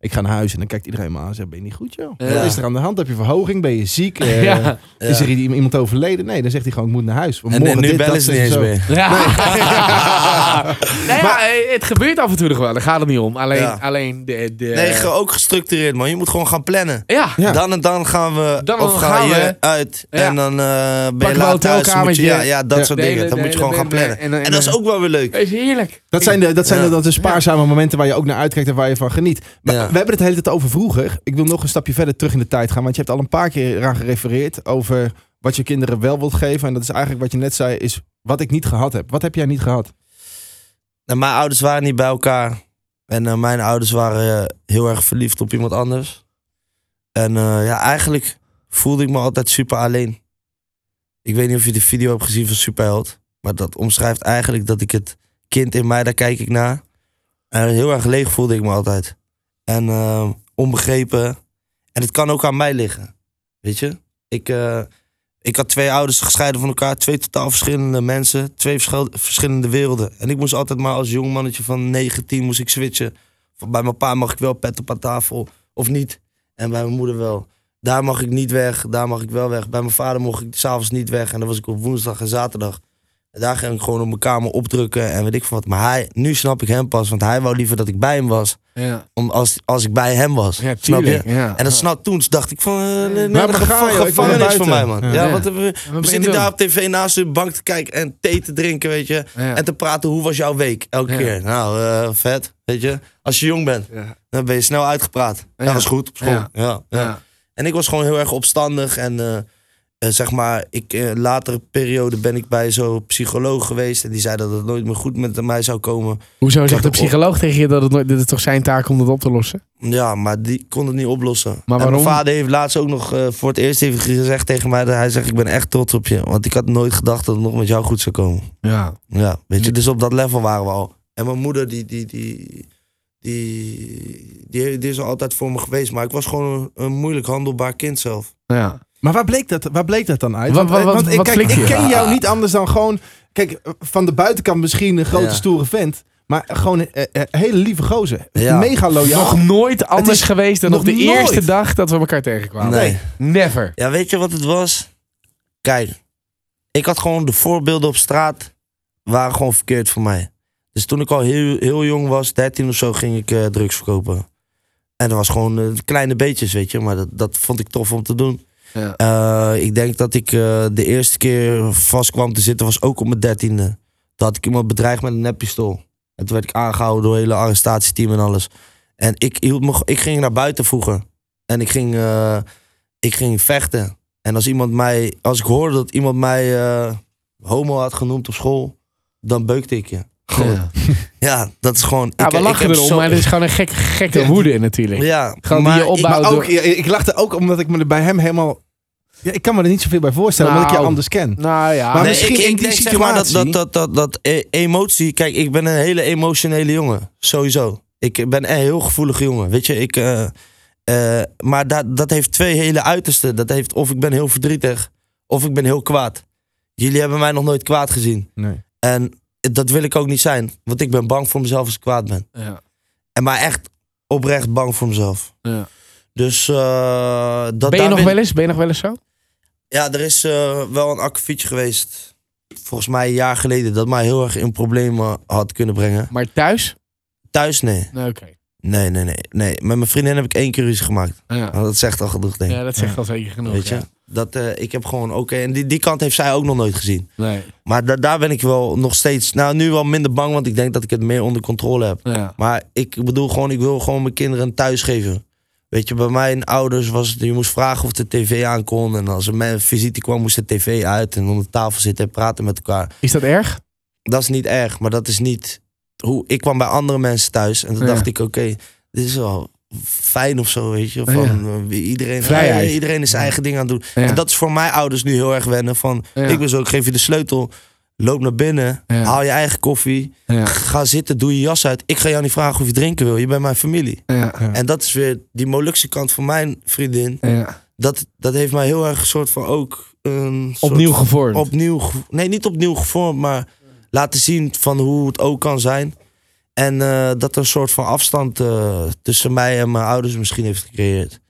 ik ga naar huis. En dan kijkt iedereen me aan en zegt, ben je niet goed joh? Ja. Wat is er aan de hand? Heb je verhoging? Ben je ziek? (laughs) Eh, Ja. Is er iemand overleden? Nee, dan zegt hij gewoon, ik moet naar huis. Want En, en morgen nu dit, bellen dat, ze niet eens zo. meer. Ja. (laughs) (laughs) nou ja, eh, het gebeurt af en toe nog wel. Daar gaat het niet om. Alleen, Ja. alleen de... de Nee, ge- ook gestructureerd man. Je moet gewoon gaan plannen. ja. Ja. Dan en dan gaan we, Dan of dan ga gaan je we. uit. Ja. En dan eh, ben je een laat thuis. Je, hotelkamertje. ja, ja, dat Ja. soort dingen. Dan moet je gewoon gaan plannen. En- dat is ook wel weer leuk. Dat is heerlijk. Dat zijn, de, dat zijn de, dat de spaarzame momenten waar je ook naar uitkijkt en waar je van geniet. Maar. We hebben het hele tijd over vroeger. Ik wil nog een stapje verder terug in de tijd gaan. Want je hebt al een paar keer eraan gerefereerd over wat je kinderen wel wilt geven. En dat is eigenlijk wat je net zei, is wat ik niet gehad heb. Wat heb jij niet gehad? Nou, mijn ouders waren niet bij elkaar. En eh, mijn ouders waren eh, heel erg verliefd op iemand anders. En eh, ja, eigenlijk voelde ik me altijd super alleen. Ik weet niet of je de video hebt gezien van Superheld. Maar dat omschrijft eigenlijk dat ik het kind in mij, daar kijk ik naar. En heel erg leeg voelde ik me altijd. En eh, onbegrepen. En het kan ook aan mij liggen. Weet je? Ik, eh, ik had twee ouders gescheiden van elkaar. Twee totaal verschillende mensen. Twee verschil- verschillende werelden. En ik moest altijd maar als jong mannetje van 19 moest ik switchen. Bij mijn pa mag ik wel pet op aan tafel. Of niet. En bij mijn moeder wel. Daar mag ik niet weg. Daar mag ik wel weg. Bij mijn vader mocht ik s'avonds niet weg. En dan was ik op woensdag en zaterdag. Daar ging ik gewoon op mijn kamer opdrukken. En weet ik wat. Maar hij, nu snap ik hem pas. Want hij wou liever dat ik bij hem was. Ja, Om, als, als ik bij hem was. ja snap je? Ja. En dat snap toen dacht ik van, eh, nee, ga je? Ik ben gevangenis voor mij, man. Ja. Eh, we, we zitten daar op tv naast de bank te kijken en thee te drinken, weet je. En te praten, hoe was jouw week? Elke keer. Nou, eh, vet, weet je. Als je jong bent, Ja. dan ben je snel uitgepraat. Dat is goed op school. Ja. En ik was gewoon heel erg opstandig en... eh, eh, zeg maar, ik, eh, latere periode ben ik bij zo'n psycholoog geweest. En die zei dat het nooit meer goed met mij zou komen. Hoezo zegt de op- psycholoog tegen je dat het, nooit, dat het toch zijn taak om dat op te lossen? Ja, maar die kon het niet oplossen. Maar En waarom? mijn vader heeft laatst ook nog eh, voor het eerst even gezegd tegen mij... dat hij zegt, ik ben echt trots op je. Want ik had nooit gedacht dat het nog met jou goed zou komen. Ja. Ja, weet je, dus op dat level waren we al. En mijn moeder, die, die, die, die, die, die is al altijd voor me geweest. Maar ik was gewoon een, een moeilijk handelbaar kind zelf. ja. Maar waar bleek dat, waar bleek dat dan uit? Wat- Want, wat- eh, wat- want ik, kijk, ken jou Ja. niet anders dan gewoon... Kijk, van de buitenkant misschien een grote Ja. stoere vent. Maar gewoon een eh, eh, hele lieve gozer. Ja. Mega loyaal. Nog nooit anders geweest dan nog op de nooit. eerste dag dat we elkaar tegenkwamen. Nee. Never. Ja, weet je wat het was? Kijk, ik had gewoon de voorbeelden op straat waren gewoon verkeerd voor mij. Dus toen ik al heel, heel jong was, 13 of zo, ging ik eh, drugs verkopen. En dat was gewoon eh, kleine beetjes, weet je. Maar dat, dat vond ik tof om te doen. Ja. Eh, ik denk dat ik eh, de eerste keer vast kwam te zitten, was ook op mijn dertiende. Toen had ik iemand bedreigd met een neppistool. En toen werd ik aangehouden door het hele arrestatieteam en alles. En ik, hield me, ik ging naar buiten vroeger. En ik ging, eh, ik ging vechten. En als iemand mij, als ik hoorde dat iemand mij eh, homo had genoemd op school, dan beukte ik je. Gewoon. Ja, (laughs) Ja. dat is gewoon. Ja, ik, we ik lachen heb erom, zo- maar het is gewoon een gek, gekke Ja. woede natuurlijk. Ja, Gewoon die maar je ik- opbouwt. Maar ook, door- ja, ik lachte ook omdat ik me er bij hem helemaal... Ja, ik kan me er niet zoveel bij voorstellen, omdat ik Nou. je anders ken. Nou ja. Maar nee, misschien ik, in ik die denk zeg maar dat, dat, dat, dat, dat e- emotie. Kijk, ik ben een hele emotionele jongen. Sowieso. Ik ben een heel gevoelige jongen. Weet je, ik. eh, eh, maar dat, dat heeft twee hele uitersten. Dat heeft of ik ben heel verdrietig, of ik ben heel kwaad. Jullie hebben mij nog nooit kwaad gezien. Nee. En dat wil ik ook niet zijn. Want ik ben bang voor mezelf als ik kwaad ben. ja. En maar echt oprecht bang voor mezelf. Ja. Dus eh, dat Ben je nog wel eens? Ben je nog wel eens zo? Ja, er is eh, wel een akkefietje geweest. Volgens mij een jaar geleden. Dat mij heel erg in problemen had kunnen brengen. Maar thuis? Thuis, nee. Nee, oké. Nee, nee, nee. nee. Met mijn vriendin heb ik één keer ruzie gemaakt. Ja. Nou, dat zegt al genoeg, denk ik. ja, dat zegt al zeker genoeg. Weet je? ja. Dat, eh, ik heb gewoon, oké. En die, die kant heeft zij ook nog nooit gezien. Nee. Maar da- daar ben ik wel nog steeds, nou nu wel minder bang. Want ik denk dat ik het meer onder controle heb. Ja. Maar ik bedoel gewoon, ik wil gewoon mijn kinderen een thuis geven. Weet je, bij mijn ouders was het, je moest vragen of de tv aan kon. En als er een visite kwam, moest de tv uit. En om de tafel zitten en praten met elkaar. Is dat erg? dat is niet erg, maar dat is niet hoe ik kwam bij andere mensen thuis en toen Ja. dacht ik oké, dit is wel fijn of zo, weet je, van Ja. eh, iedereen, Vrijheid. iedereen is zijn eigen ding aan het doen. Ja. En dat is voor mijn ouders nu heel erg wennen van, ik ben zo, ik geef je de sleutel, loop naar binnen, Ja. haal je eigen koffie, Ja. ga zitten, doe je jas uit. Ik ga jou niet vragen of je drinken wil, je bent mijn familie. Ja. Ja. En dat is weer die Molukse kant van mijn vriendin. ja. Dat, dat heeft mij heel erg een soort van ook een soort Opnieuw gevormd. opnieuw, nee, niet opnieuw gevormd, maar laten zien van hoe het ook kan zijn. En eh, dat er een soort van afstand eh, tussen mij en mijn ouders misschien heeft gecreëerd.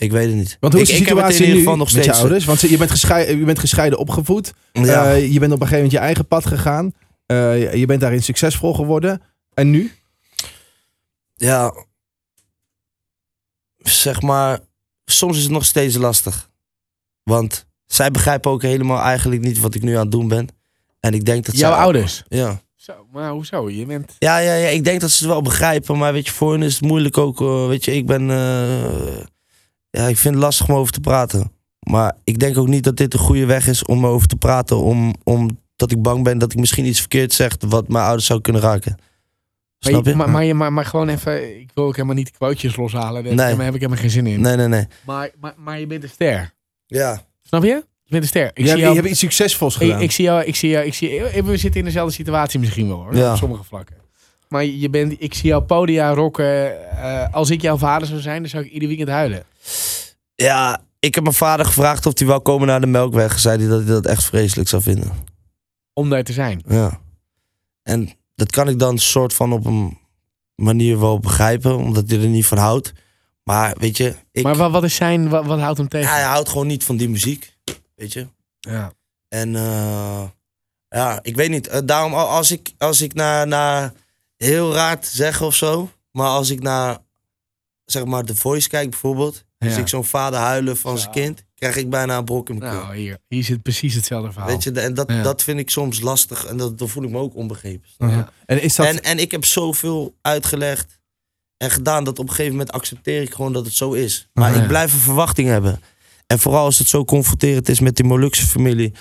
Ik weet het niet. Want hoe is ik, de ik heb het situatie in ieder geval nog met steeds. je ouders? Want je bent, gescheiden, je bent gescheiden opgevoed. Ja, Eh, je bent op een gegeven moment je eigen pad gegaan. Eh, je bent daarin succesvol geworden. En nu? ja, zeg maar, soms is het nog steeds lastig. Want zij begrijpen ook helemaal eigenlijk niet wat ik nu aan het doen ben. En ik denk dat Jouw zij- ouders? Ja. Zo, maar hoezo? Je bent... Ja, ja, ja, ik denk dat ze het wel begrijpen. Maar weet je, voor hen is het moeilijk ook. eh, weet je, ik ben. Ja, ik vind het lastig om over te praten. Maar ik denk ook niet dat dit een goede weg is om over te praten. Om, omdat ik bang ben dat ik misschien iets verkeerd zeg wat mijn ouders zou kunnen raken. Maar, Snap je? Maar, maar, je- maar, maar gewoon even, ik wil ook helemaal niet de quotejes loshalen. Daar Nee. heb ik helemaal geen zin in. Nee, nee, nee. Maar, maar, maar je bent een ster. Ja. Snap je? Je bent een ster. Ik Je, zie hebt- jou, je hebt iets succesvols ik, gedaan. ik zie jou, ik zie jou, ik zie, eh, we zitten in dezelfde situatie misschien wel hoor. Ja. Op sommige vlakken. Maar je bent, ik zie jou podia rocken. eh, als ik jouw vader zou zijn, dan zou ik ieder weekend huilen. Ja, ik heb mijn vader gevraagd of hij wou komen naar de Melkweg. Zei hij dat hij dat echt vreselijk zou vinden. Om daar te zijn. Ja. En dat kan ik dan soort van op een manier wel begrijpen, omdat hij er niet van houdt. Maar weet je, ik, Maar wat, is zijn, wat, wat houdt hem tegen? ja, hij houdt gewoon niet van die muziek. Weet je? Ja. En eh, ja, ik weet niet. Eh, daarom, al- als ik, als ik naar, naar heel raar te zeggen of zo, maar als ik naar zeg maar The Voice kijk bijvoorbeeld, Ja. zie ik zo'n vader huilen van zijn kind, krijg ik bijna een brok in mijn keel. Nou, hier, hier zit precies hetzelfde verhaal. Weet je, en dat, Ja. dat vind ik soms lastig en dat, dan voel ik me ook onbegrepen. Ja. En is dat... En, en ik heb zoveel uitgelegd en gedaan dat op een gegeven moment accepteer ik gewoon dat het zo is. Maar Ja. ik blijf een verwachting hebben. En vooral als het zo confronterend is met die Molukse familie.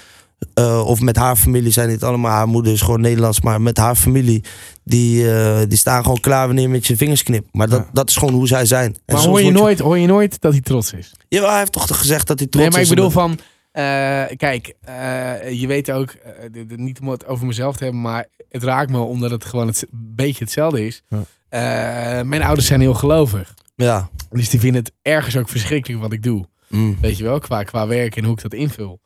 Eh, of met haar familie zijn niet allemaal. Haar moeder is gewoon Nederlands. Maar met haar familie. Die, eh, die staan gewoon klaar wanneer je met je vingers knipt. Maar dat, Ja. dat is gewoon hoe zij zijn. En Maar hoor je, nooit, hoor je nooit dat hij trots is? Ja, hij heeft toch gezegd dat hij trots nee, maar ik is. bedoel van... eh, kijk, je weet ook, niet om het over mezelf te hebben, maar het raakt me omdat het gewoon het, een beetje hetzelfde is. Ja. Mijn ouders zijn heel gelovig. Ja. Dus die vinden het ergens ook verschrikkelijk wat ik doe. Mm. Weet je wel, qua, qua werk en hoe ik dat invul.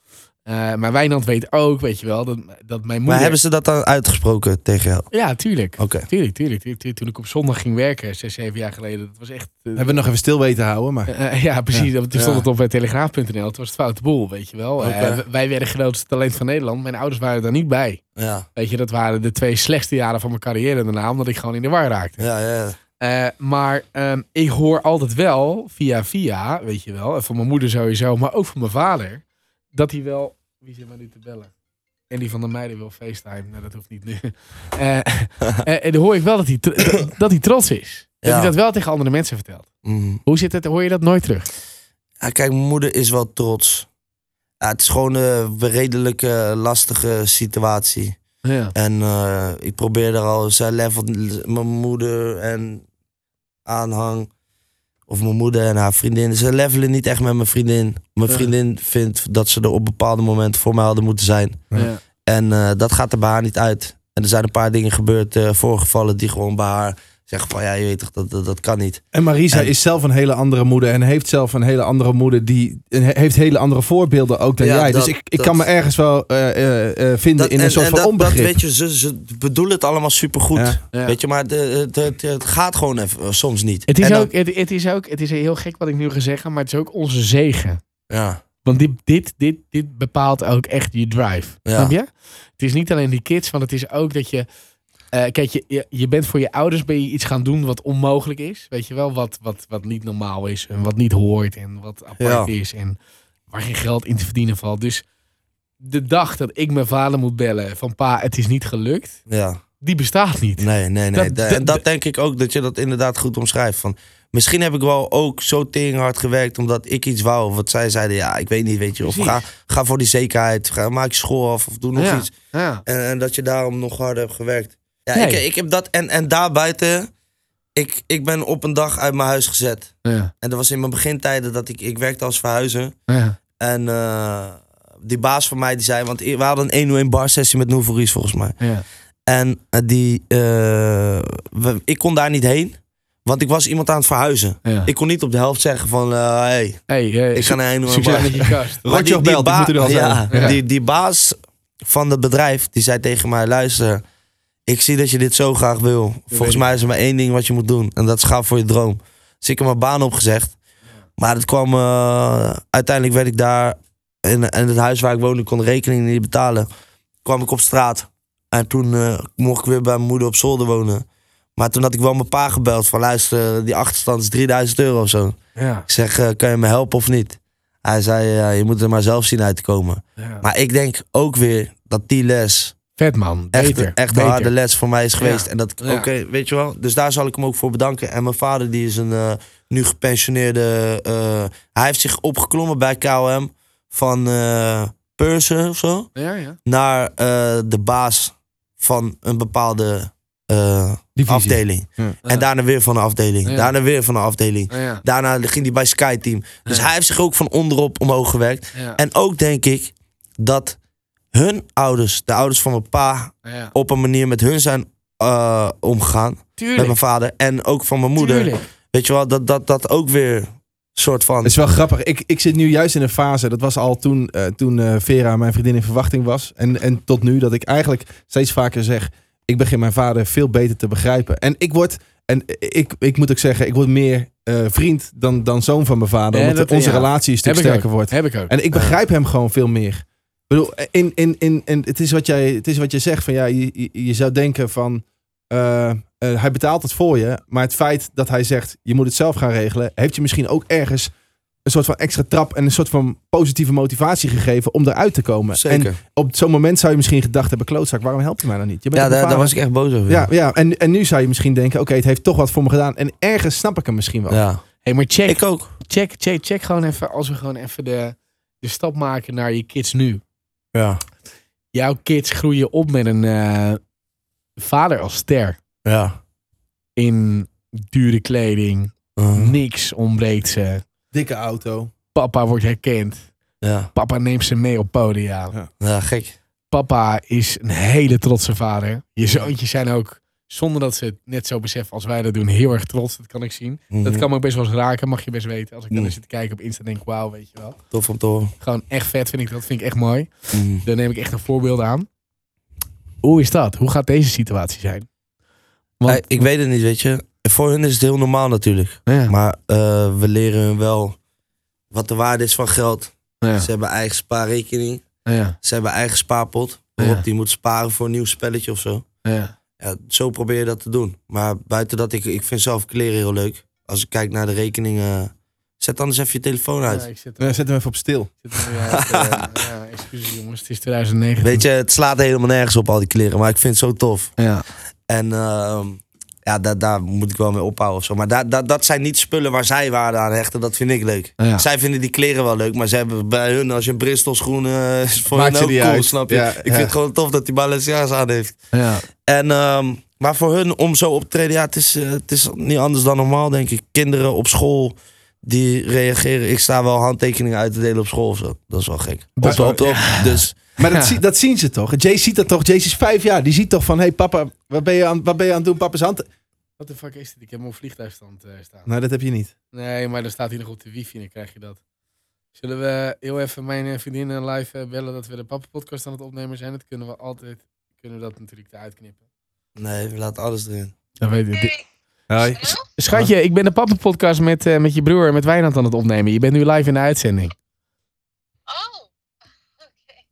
Eh, maar Wijnand weet ook, weet je wel, dat, dat mijn moeder... Maar hebben ze dat dan uitgesproken tegen jou? Ja, tuurlijk. Oké. Tuurlijk, tuurlijk, tuurlijk, tuurlijk. Toen ik op zondag ging werken, zes, zeven jaar geleden, dat was echt... eh, Hebben we nog even stil weten houden, maar... Eh, ja, precies. Ja. Toen stond het op uh, telegraaf.nl. Het was het foute boel, weet je wel. Eh, wij werden grootste talent van Nederland. Mijn ouders waren daar niet bij. Ja. Weet je, dat waren de twee slechtste jaren van mijn carrière daarna, omdat ik gewoon in de war raakte. Ja, ja. Eh, maar ehm, ik hoor altijd wel, via via, weet je wel, en van mijn moeder sowieso, maar ook van mijn vader, dat hij wel... Wie zit mij nu te bellen? En die van de meiden wil FaceTime. Nou, dat hoeft niet nu. Eh, eh, en dan hoor ik wel dat hij, dat- hij trots is. Dat Ja. hij dat wel tegen andere mensen vertelt. Mm. Hoe zit het? Hoor je dat nooit terug? Ja, kijk, mijn moeder is wel trots. Ja, het is gewoon een redelijk eh, lastige situatie. Ja. En eh, ik probeer er al, zij levelt mijn moeder en aanhang. Of mijn moeder en haar vriendin. Ze levelen niet echt met mijn vriendin. Mijn Ja. vriendin vindt dat ze er op bepaalde momenten voor mij hadden moeten zijn. Ja. En eh, dat gaat er bij haar niet uit. En er zijn een paar dingen gebeurd, eh, voorgevallen, die gewoon bij haar zeggen van ja, je weet toch, dat, dat, dat kan niet. En Marisa En- is zelf een hele andere moeder en heeft zelf een hele andere moeder die heeft hele andere voorbeelden ook dan Ja, jij. dat- dus ik, ik dat- kan me ergens wel eh, eh, eh, vinden in een en- soort en van dat, onbegrip. Dat, weet je, ze, ze bedoelen het allemaal supergoed. Ja. Ja. Weet je, maar de, het, het, het gaat gewoon even, soms niet. Het is, dan- ook, het, het is ook, het is heel gek wat ik nu ga zeggen, maar het is ook onze zegen. Ja, Want dit, dit, dit, dit bepaalt ook echt je drive. Ja. Snap je? Het is niet alleen die kids, want het is ook dat je... eh, kijk, je, je, bent voor je ouders ben je iets gaan doen wat onmogelijk is. Weet je wel, wat, wat, wat niet normaal is en wat niet hoort en wat apart Ja. is en waar geen geld in te verdienen valt. Dus de dag dat ik mijn vader moet bellen van pa, het is niet gelukt, ja. die bestaat niet. Nee, nee, nee. Dat- en dat denk ik ook, dat je dat inderdaad goed omschrijft. Van, misschien heb ik wel ook zo hard gewerkt omdat ik iets wou. Wat zij zeiden, ja, ik weet niet, weet je. Of ga, Precies. ga voor die zekerheid. Ga, maak je school af of doe nog Ja. iets. Ja. En, en dat je daarom nog harder hebt gewerkt. Ja, Nee. ik, ik heb dat. En, en daarbuiten, ik, ik ben op een dag uit mijn huis gezet. Ja. En dat was in mijn begintijden dat ik, ik werkte als verhuizer. Ja. En eh, die baas van mij die zei, want we hadden een 1 1 bar sessie met Nouveries volgens mij. Ja. En eh, die, eh, we- ik kon daar niet heen, want ik was iemand aan het verhuizen. Ja. Ik kon niet op de helft zeggen van, hey, Hey, ik ga naar 1 1 succes met (laughs) je kast. Maar Rotjoch belt, die al ja. Ja. Die, die baas van het bedrijf, die zei tegen mij, luister, ik zie dat je dit zo graag wil. Volgens mij is er maar één ding wat je moet doen. En dat is gaan voor je droom. Dus ik heb mijn baan opgezegd. Maar het kwam, eh, uiteindelijk werd ik daar, in, in het huis waar ik woonde, kon de rekening niet betalen. Kwam ik op straat. En toen eh, mocht ik weer bij mijn moeder op zolder wonen. Maar toen had ik wel mijn pa gebeld van luister, die achterstand is 3000 euro of zo. Ja. Ik zeg, eh, kan je me helpen of niet? Hij zei, je moet er maar zelf zien uit te komen. Ja. Maar ik denk ook weer dat die les Vet man, echt, beter. echt een beter. harde les voor mij is geweest. Ja. En dat, Ja. oké, weet je wel. Dus daar zal ik hem ook voor bedanken. En mijn vader, die is een eh, nu gepensioneerde... eh, hij heeft zich opgeklommen bij KLM. van eh purser of zo Ja, ja. naar eh, de baas van een bepaalde eh, afdeling. Ja. En daarna weer van een afdeling. Ja. Daarna weer van een afdeling. Daarna ging hij bij Sky Team. Dus Ja. hij heeft zich ook van onderop omhoog gewerkt. ja. En ook denk ik dat hun ouders, de ouders van mijn pa, ja. op een manier met hun zijn eh, omgegaan. Met mijn vader en ook van mijn moeder. Tuurlijk. Weet je wel, dat dat, dat ook weer soort van. Het is wel grappig. Ik, ik zit nu juist in een fase, dat was al toen, eh, toen eh, Vera, mijn vriendin, in verwachting was. En, en tot nu, dat ik eigenlijk steeds vaker zeg, ik begin mijn vader veel beter te begrijpen. En ik word, en ik, ik moet ook zeggen, ik word meer eh, vriend dan, dan zoon van mijn vader. Ja, omdat dat- onze ja. relatie een stuk Heb ik sterker ook. wordt. Heb ik ook. En ik begrijp hem gewoon veel meer. Ik bedoel, in, in, in, in, het, is wat jij, het is wat je zegt. Van, ja, je, je, je zou denken van... eh, eh, hij betaalt het voor je. Maar het feit dat hij zegt... je moet het zelf gaan regelen... heeft je misschien ook ergens... een soort van extra trap... en een soort van positieve motivatie gegeven... om eruit te komen. Zeker. En op zo'n moment zou je misschien gedacht hebben... klootzak, waarom helpt je mij dan niet? Je bent ja, daar, was ik echt boos over. Ja, ja en, en nu zou je misschien denken... oké, het heeft toch wat voor me gedaan. En ergens snap ik hem misschien wel. ja. Hey, maar check, Ik ook. check, check, check gewoon even, als we gewoon even de, de stap maken naar je kids nu. Ja. Jouw kids groeien op met een eh, vader als ster. Ja. In dure kleding, Uh, niks ontbreekt ze. Dikke auto. Papa wordt herkend. ja. Papa neemt ze mee op podia. Ja. Ja, gek. Papa is een hele trotse vader. Je zoontjes zijn ook, zonder dat ze het net zo beseffen als wij dat doen, heel erg trots. Dat kan ik zien. Mhm. Dat kan me ook best wel eens raken, mag je best weten. Als ik dan Mm. eens zit te kijken op Insta, denk ik, wauw, weet je wel. Tof om te horen. Gewoon echt vet vind ik dat. Vind ik echt mooi. Mhm. Daar neem ik echt een voorbeeld aan. Hoe is dat? Hoe gaat deze situatie zijn? Want- Eh, ik weet het niet, weet je. Voor hun is het heel normaal natuurlijk. Ja. Maar eh, we leren hun wel wat de waarde is van geld. Ja. Ze hebben eigen spaarrekening. Ja. Ze hebben eigen spaarpot. Waarop die moet sparen voor een nieuw spelletje of zo. Ja. Ja, zo probeer je dat te doen. Maar buiten dat, ik, ik vind zelf kleren heel leuk. Als ik kijk naar de rekeningen. Zet anders even je telefoon uit. Ja, ik zit Ja, zet hem even op stil. zit er nu uit. eh, ja, excuses jongens, het is 2019. Weet je, het slaat helemaal nergens op al die kleren. Maar ik vind het zo tof. Ja. En ehm, ja, daar, daar moet ik wel mee ophouden of zo. Maar daar, daar, dat zijn niet spullen waar zij waarde aan hechten. Dat vind ik leuk. Ja. Zij vinden die kleren wel leuk. Maar ze hebben bij hun, als je een Bristol schoen eh, is voor Maakt hun ook cool, uit. snap je? Ja, ik vind het gewoon tof dat die Balenciaga's aan heeft. Ja. En, ehm, maar voor hun om zo op te treden, ja, het is, eh, het is niet anders dan normaal, denk ik. Kinderen op school die reageren. Ik sta wel handtekeningen uit te delen op school of zo. Dat is wel gek. Dat Op, op, op. Dus Maar dat, Ja. zie- dat zien ze toch? Jay ziet dat toch? Jay is vijf jaar. Die ziet toch van... Hé hey, papa, wat ben, je aan, wat ben je aan het doen? Papa's hand... Wat de fuck is dit? Ik heb hem op vliegtuigstand eh, staan. Nou, dat heb je niet. Nee, maar dan staat hij nog op de wifi en dan krijg je dat. Zullen we heel even mijn eh, vriendinnen live eh, bellen dat we de Papa podcast aan het opnemen zijn? Dat kunnen we altijd, kunnen we dat natuurlijk eruit knippen. nee, we laten alles erin. Dan weet je. Hoi. Schatje, ik ben de Papa podcast met, eh, met je broer en met Wijnand aan het opnemen. Je bent nu live in de uitzending. Oh, oké.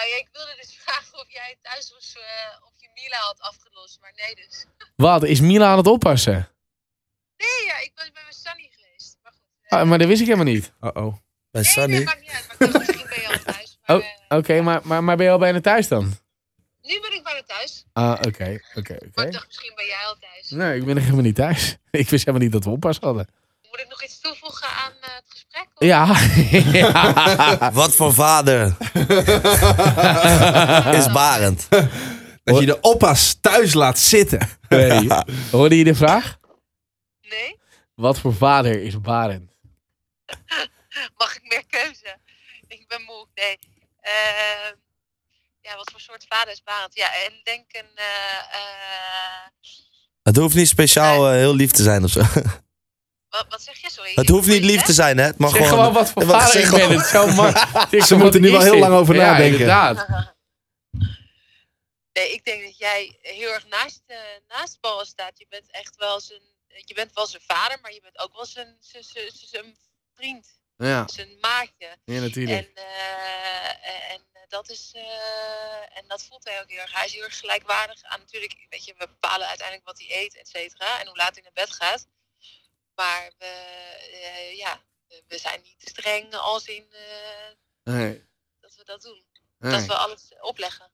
Nou ja, ik wilde dus (laughs) vragen of jij thuis was, eh, of je Mila had afgelost, maar nee dus. (laughs) Wat, is Mila aan het oppassen? Nee, ja, ik was bij mijn Sunny geweest. Maar goed. eh, Ah, maar dat wist ik helemaal niet. Uh-oh. Bij nee, Sunny. nee, maakt niet uit. Maar ik dacht, misschien ben je al thuis. (laughs) Maar, Oh, eh, Oké, maar, maar, maar ben je al bijna thuis dan? nu ben ik bijna thuis. Ah, oké, oké, Maar oké. ik dacht, misschien ben jij al thuis. Nee, ik ben nog helemaal niet thuis. Ik wist helemaal niet dat we oppas hadden. Moet ik nog iets toevoegen aan eh, het gesprek? Of- Ja. ja. (laughs) Wat voor vader (laughs) is Barend? Dat je de oppas thuis laat zitten. Nee. Hoorde je de vraag? Nee? Wat voor vader is Barend? Mag ik meer keuze? Ik ben moe. Nee. Ehm, ja, wat voor soort vader is Barend? Ja, en denk een... eh, eh, Het hoeft niet speciaal eh, heel lief te zijn of zo. (laughs) wat, wat zeg je? Sorry. Het hoeft niet lief te zijn, hè? Het mag Zeg gewoon. gewoon wat voor (laughs) vader ik ben. Het is zo (laughs) makkelijk. Ze moeten nu wel heel lang over ja, nadenken. inderdaad. (laughs) Nee, ik denk dat jij heel erg naast, eh naast Paul staat. Je bent echt wel zijn, je bent wel zijn vader, maar je bent ook wel zijn, zijn, zijn, zijn vriend, Ja, zijn maatje. ja natuurlijk. En, eh, en dat is, eh, en dat voelt hij ook heel erg. Hij is heel erg gelijkwaardig aan natuurlijk, weet je, we bepalen uiteindelijk wat hij eet, et cetera, en hoe laat hij naar bed gaat. Maar we, eh, ja, we zijn niet streng als in eh, Nee, dat we dat doen. nee. Dat we alles opleggen.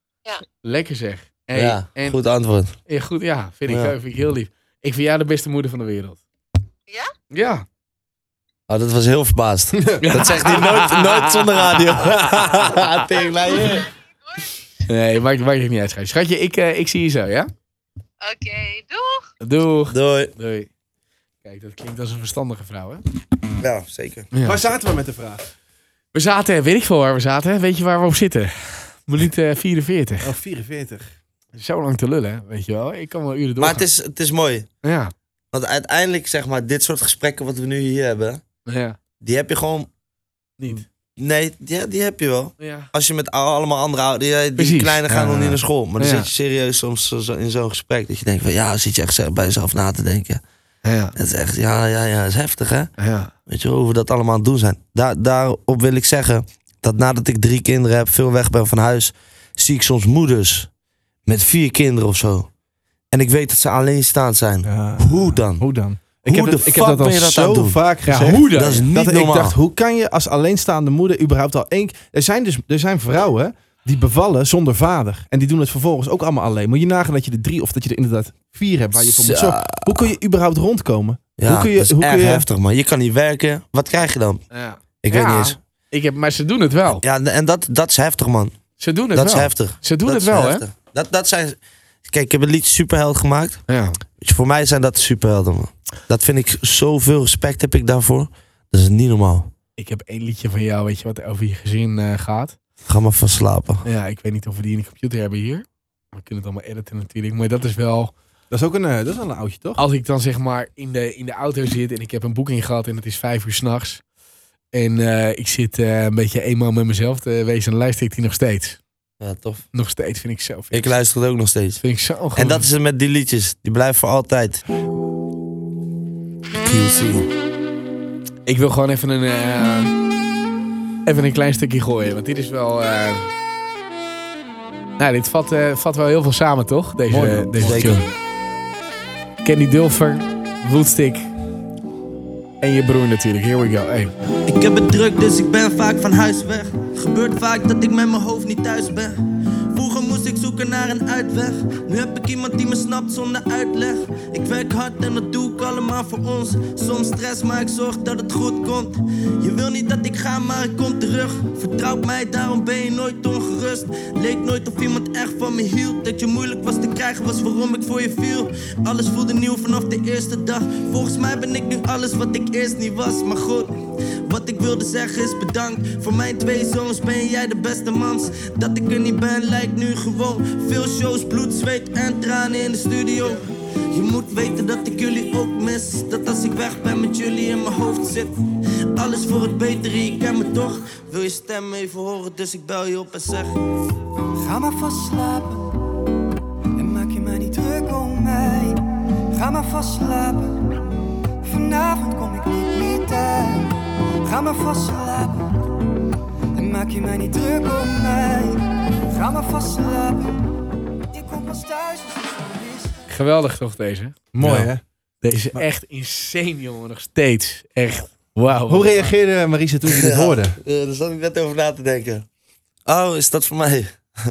Lekker zeg. Hey, ja, en, goed antwoord. Ja, goed, ja, vind ik, Ja. ook, vind ik heel lief. Ik vind jou de beste moeder van de wereld. Ja? Ja. Oh, dat was heel verbaasd. (laughs) dat zegt hij nooit, nooit zonder radio. (laughs) Teringlijn. Nee, maakt, maakt het niet uit, schatje. Schatje, ik, eh, ik zie je zo, ja? Oké, doeg! Doeg. Doei. Doei. Kijk, dat klinkt als een verstandige vrouw, hè? Ja, zeker. Ja. Waar zaten we met de vraag? We zaten, weet ik veel waar we zaten. Weet je waar we op zitten? Minuut eh, 44. Oh, 44. Zo lang te lullen, hè? weet je wel. Ik kan wel uren doorgaan. Maar het is, het is mooi. Ja, Want uiteindelijk, zeg maar, dit soort gesprekken wat we nu hier hebben, ja. die heb je gewoon... Niet. Nee, die, die heb je wel. Ja. Als je met al- allemaal andere ouderen, die, die Precies. kleine gaan Ja. nog niet naar school. Maar dan Ja. zit je serieus soms zo- zo in zo'n gesprek dat je denkt van ja, zit je echt zo bij jezelf na te denken. Ja. Het is echt, ja, ja, ja, is heftig hè. Ja. Weet je hoe we dat allemaal aan het doen zijn. Daar, daarop wil ik zeggen dat nadat ik drie kinderen heb, veel weg ben van huis, zie ik soms moeders met vier kinderen of zo. En ik weet dat ze alleenstaand zijn. Ja. Hoe dan? Hoe dan? Ik Hoe heb, de ik heb fuck dat al ben je dat aan zo doen? vaak Ja, gezegd. hoe dan? Dat is niet dat ik normaal. dacht, hoe kan je als alleenstaande moeder überhaupt al één... Er zijn dus er zijn vrouwen die bevallen zonder vader. En die doen het vervolgens ook allemaal alleen. Moet je nagaan dat je er drie of dat je er inderdaad vier hebt waar je voor moet Zo. zorgen. Hoe kun je überhaupt rondkomen? Ja, Hoe kun je- dat is hoe kun je- heftig man. Je kan niet werken. Wat krijg je dan? ja. Ik Ja. weet niet eens. Ik heb, maar ze doen het wel. Ja, en dat, dat is heftig man. Ze doen het Dat is wel. heftig. Ze doen Dat het wel, hè? Dat, dat zijn... Kijk, ik heb een liedje Superheld gemaakt. Ja. Voor mij zijn dat de superhelden, man. Dat vind ik zoveel respect heb ik daarvoor. Dat is niet normaal. Ik heb één liedje van jou, weet je wat over je gezin eh, gaat. Ga maar van slapen. Ja, ik weet niet of we die in de computer hebben hier. We kunnen het allemaal editen natuurlijk. Maar dat is wel... Dat is ook een, eh, dat is wel een oudje, toch? Als ik dan zeg maar in de, in de auto zit en ik heb een boeking gehad en het is vijf uur s'nachts. En eh, ik zit eh, een beetje eenmaal met mezelf te wezen en luister ik die nog steeds. Ja, tof. Nog steeds vind ik zo. Vind Ik luister het ook nog steeds. Vind ik zo goed. En dat is het met die liedjes. Die blijven voor altijd. QC. Ik wil gewoon even een, eh, even een klein stukje gooien. Want dit is wel... eh, Nou, dit vat, eh, vat wel heel veel samen, toch? Deze, Mooi, deze Zeker. tune. Candy Dulfer, Woodstick en je broer natuurlijk. Here we go. Hey. Ik heb het druk, dus ik ben vaak van huis weg. Gebeurt vaak dat ik met mijn hoofd niet thuis ben. Zoeken naar een uitweg. Nu heb ik iemand die me snapt zonder uitleg. Ik werk hard en dat doe ik allemaal voor ons. Soms stress, maar ik zorg dat het goed komt. Je wil niet dat ik ga, maar ik kom terug. Vertrouw mij, daarom ben je nooit ongerust. Leek nooit of iemand echt van me hield. Dat je moeilijk was te krijgen, was waarom ik voor je viel. Alles voelde nieuw vanaf de eerste dag. Volgens mij ben ik nu alles wat ik eerst niet was. Maar goed. Wat ik wilde zeggen is bedankt. Voor mijn twee zoons ben jij de beste mans. Dat ik er niet ben lijkt nu gewoon Veel shows, bloed, zweet en tranen in de studio. Je moet weten dat ik jullie ook mis. Dat als ik weg ben met jullie in mijn hoofd zit. Alles voor het betere, je kent me toch? Wil je stem even horen, dus ik bel je op en zeg. Ga maar vast slapen en maak je maar niet druk om mij. Ga maar vast slapen, vanavond kom ik niet meer thuis. Ga maar vast slapen en maak je maar niet druk om mij. Ga maar vast slapen, ik kom pas thuis als het is. Geweldig toch deze? Mooi, Ja. hè? Deze echt insane jongen, nog steeds. Echt, wauw. Hoe reageerde Marisa toen je dit hoorde? Ja, daar zat ik net over na te denken. Oh, is dat voor mij? (laughs)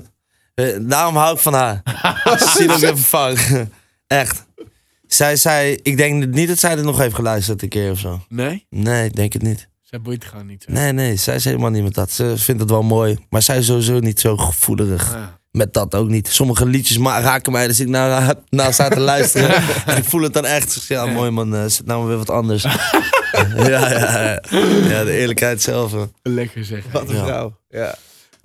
Eh, Daarom hou ik van haar. (laughs) Zie dat even vang. (laughs) Echt. Zij zei, ik denk niet dat zij er nog heeft geluisterd een keer of zo. Nee? Nee, ik denk het niet. Zij boeit gewoon niet. Nee, nee, zij is helemaal niet met dat. Ze vindt het wel mooi. Maar zij is sowieso niet zo gevoelig. Ja. Met dat ook niet. Sommige liedjes ma- raken mij, dus ik naar, naar sta te luisteren. en (laughs) ik voel het dan echt. Ja, mooi man, eh, zit nou maar weer wat anders. (laughs) ja, ja, ja. ja, de eerlijkheid zelf. hè. Lekker zeg. Wat een vrouw. Ja.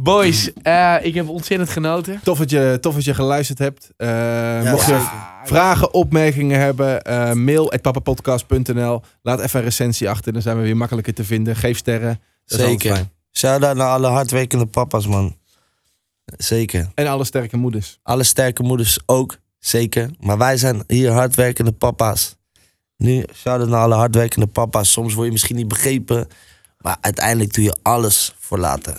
Boys, eh, ik heb ontzettend genoten. Tof, dat je, tof dat je geluisterd hebt. Eh, mocht je vragen, opmerkingen hebben, eh mail at papapodcast.nl. Laat even een recensie achter, dan zijn we weer makkelijker te vinden. Geef sterren. Dat Zeker. Shout-out naar alle hardwerkende papa's, man. Zeker. En alle sterke moeders. Alle sterke moeders ook. Zeker. Maar wij zijn hier hardwerkende papa's. Nu, shout-out naar alle hardwerkende papa's. Soms word je misschien niet begrepen. Maar uiteindelijk doe je alles voor later.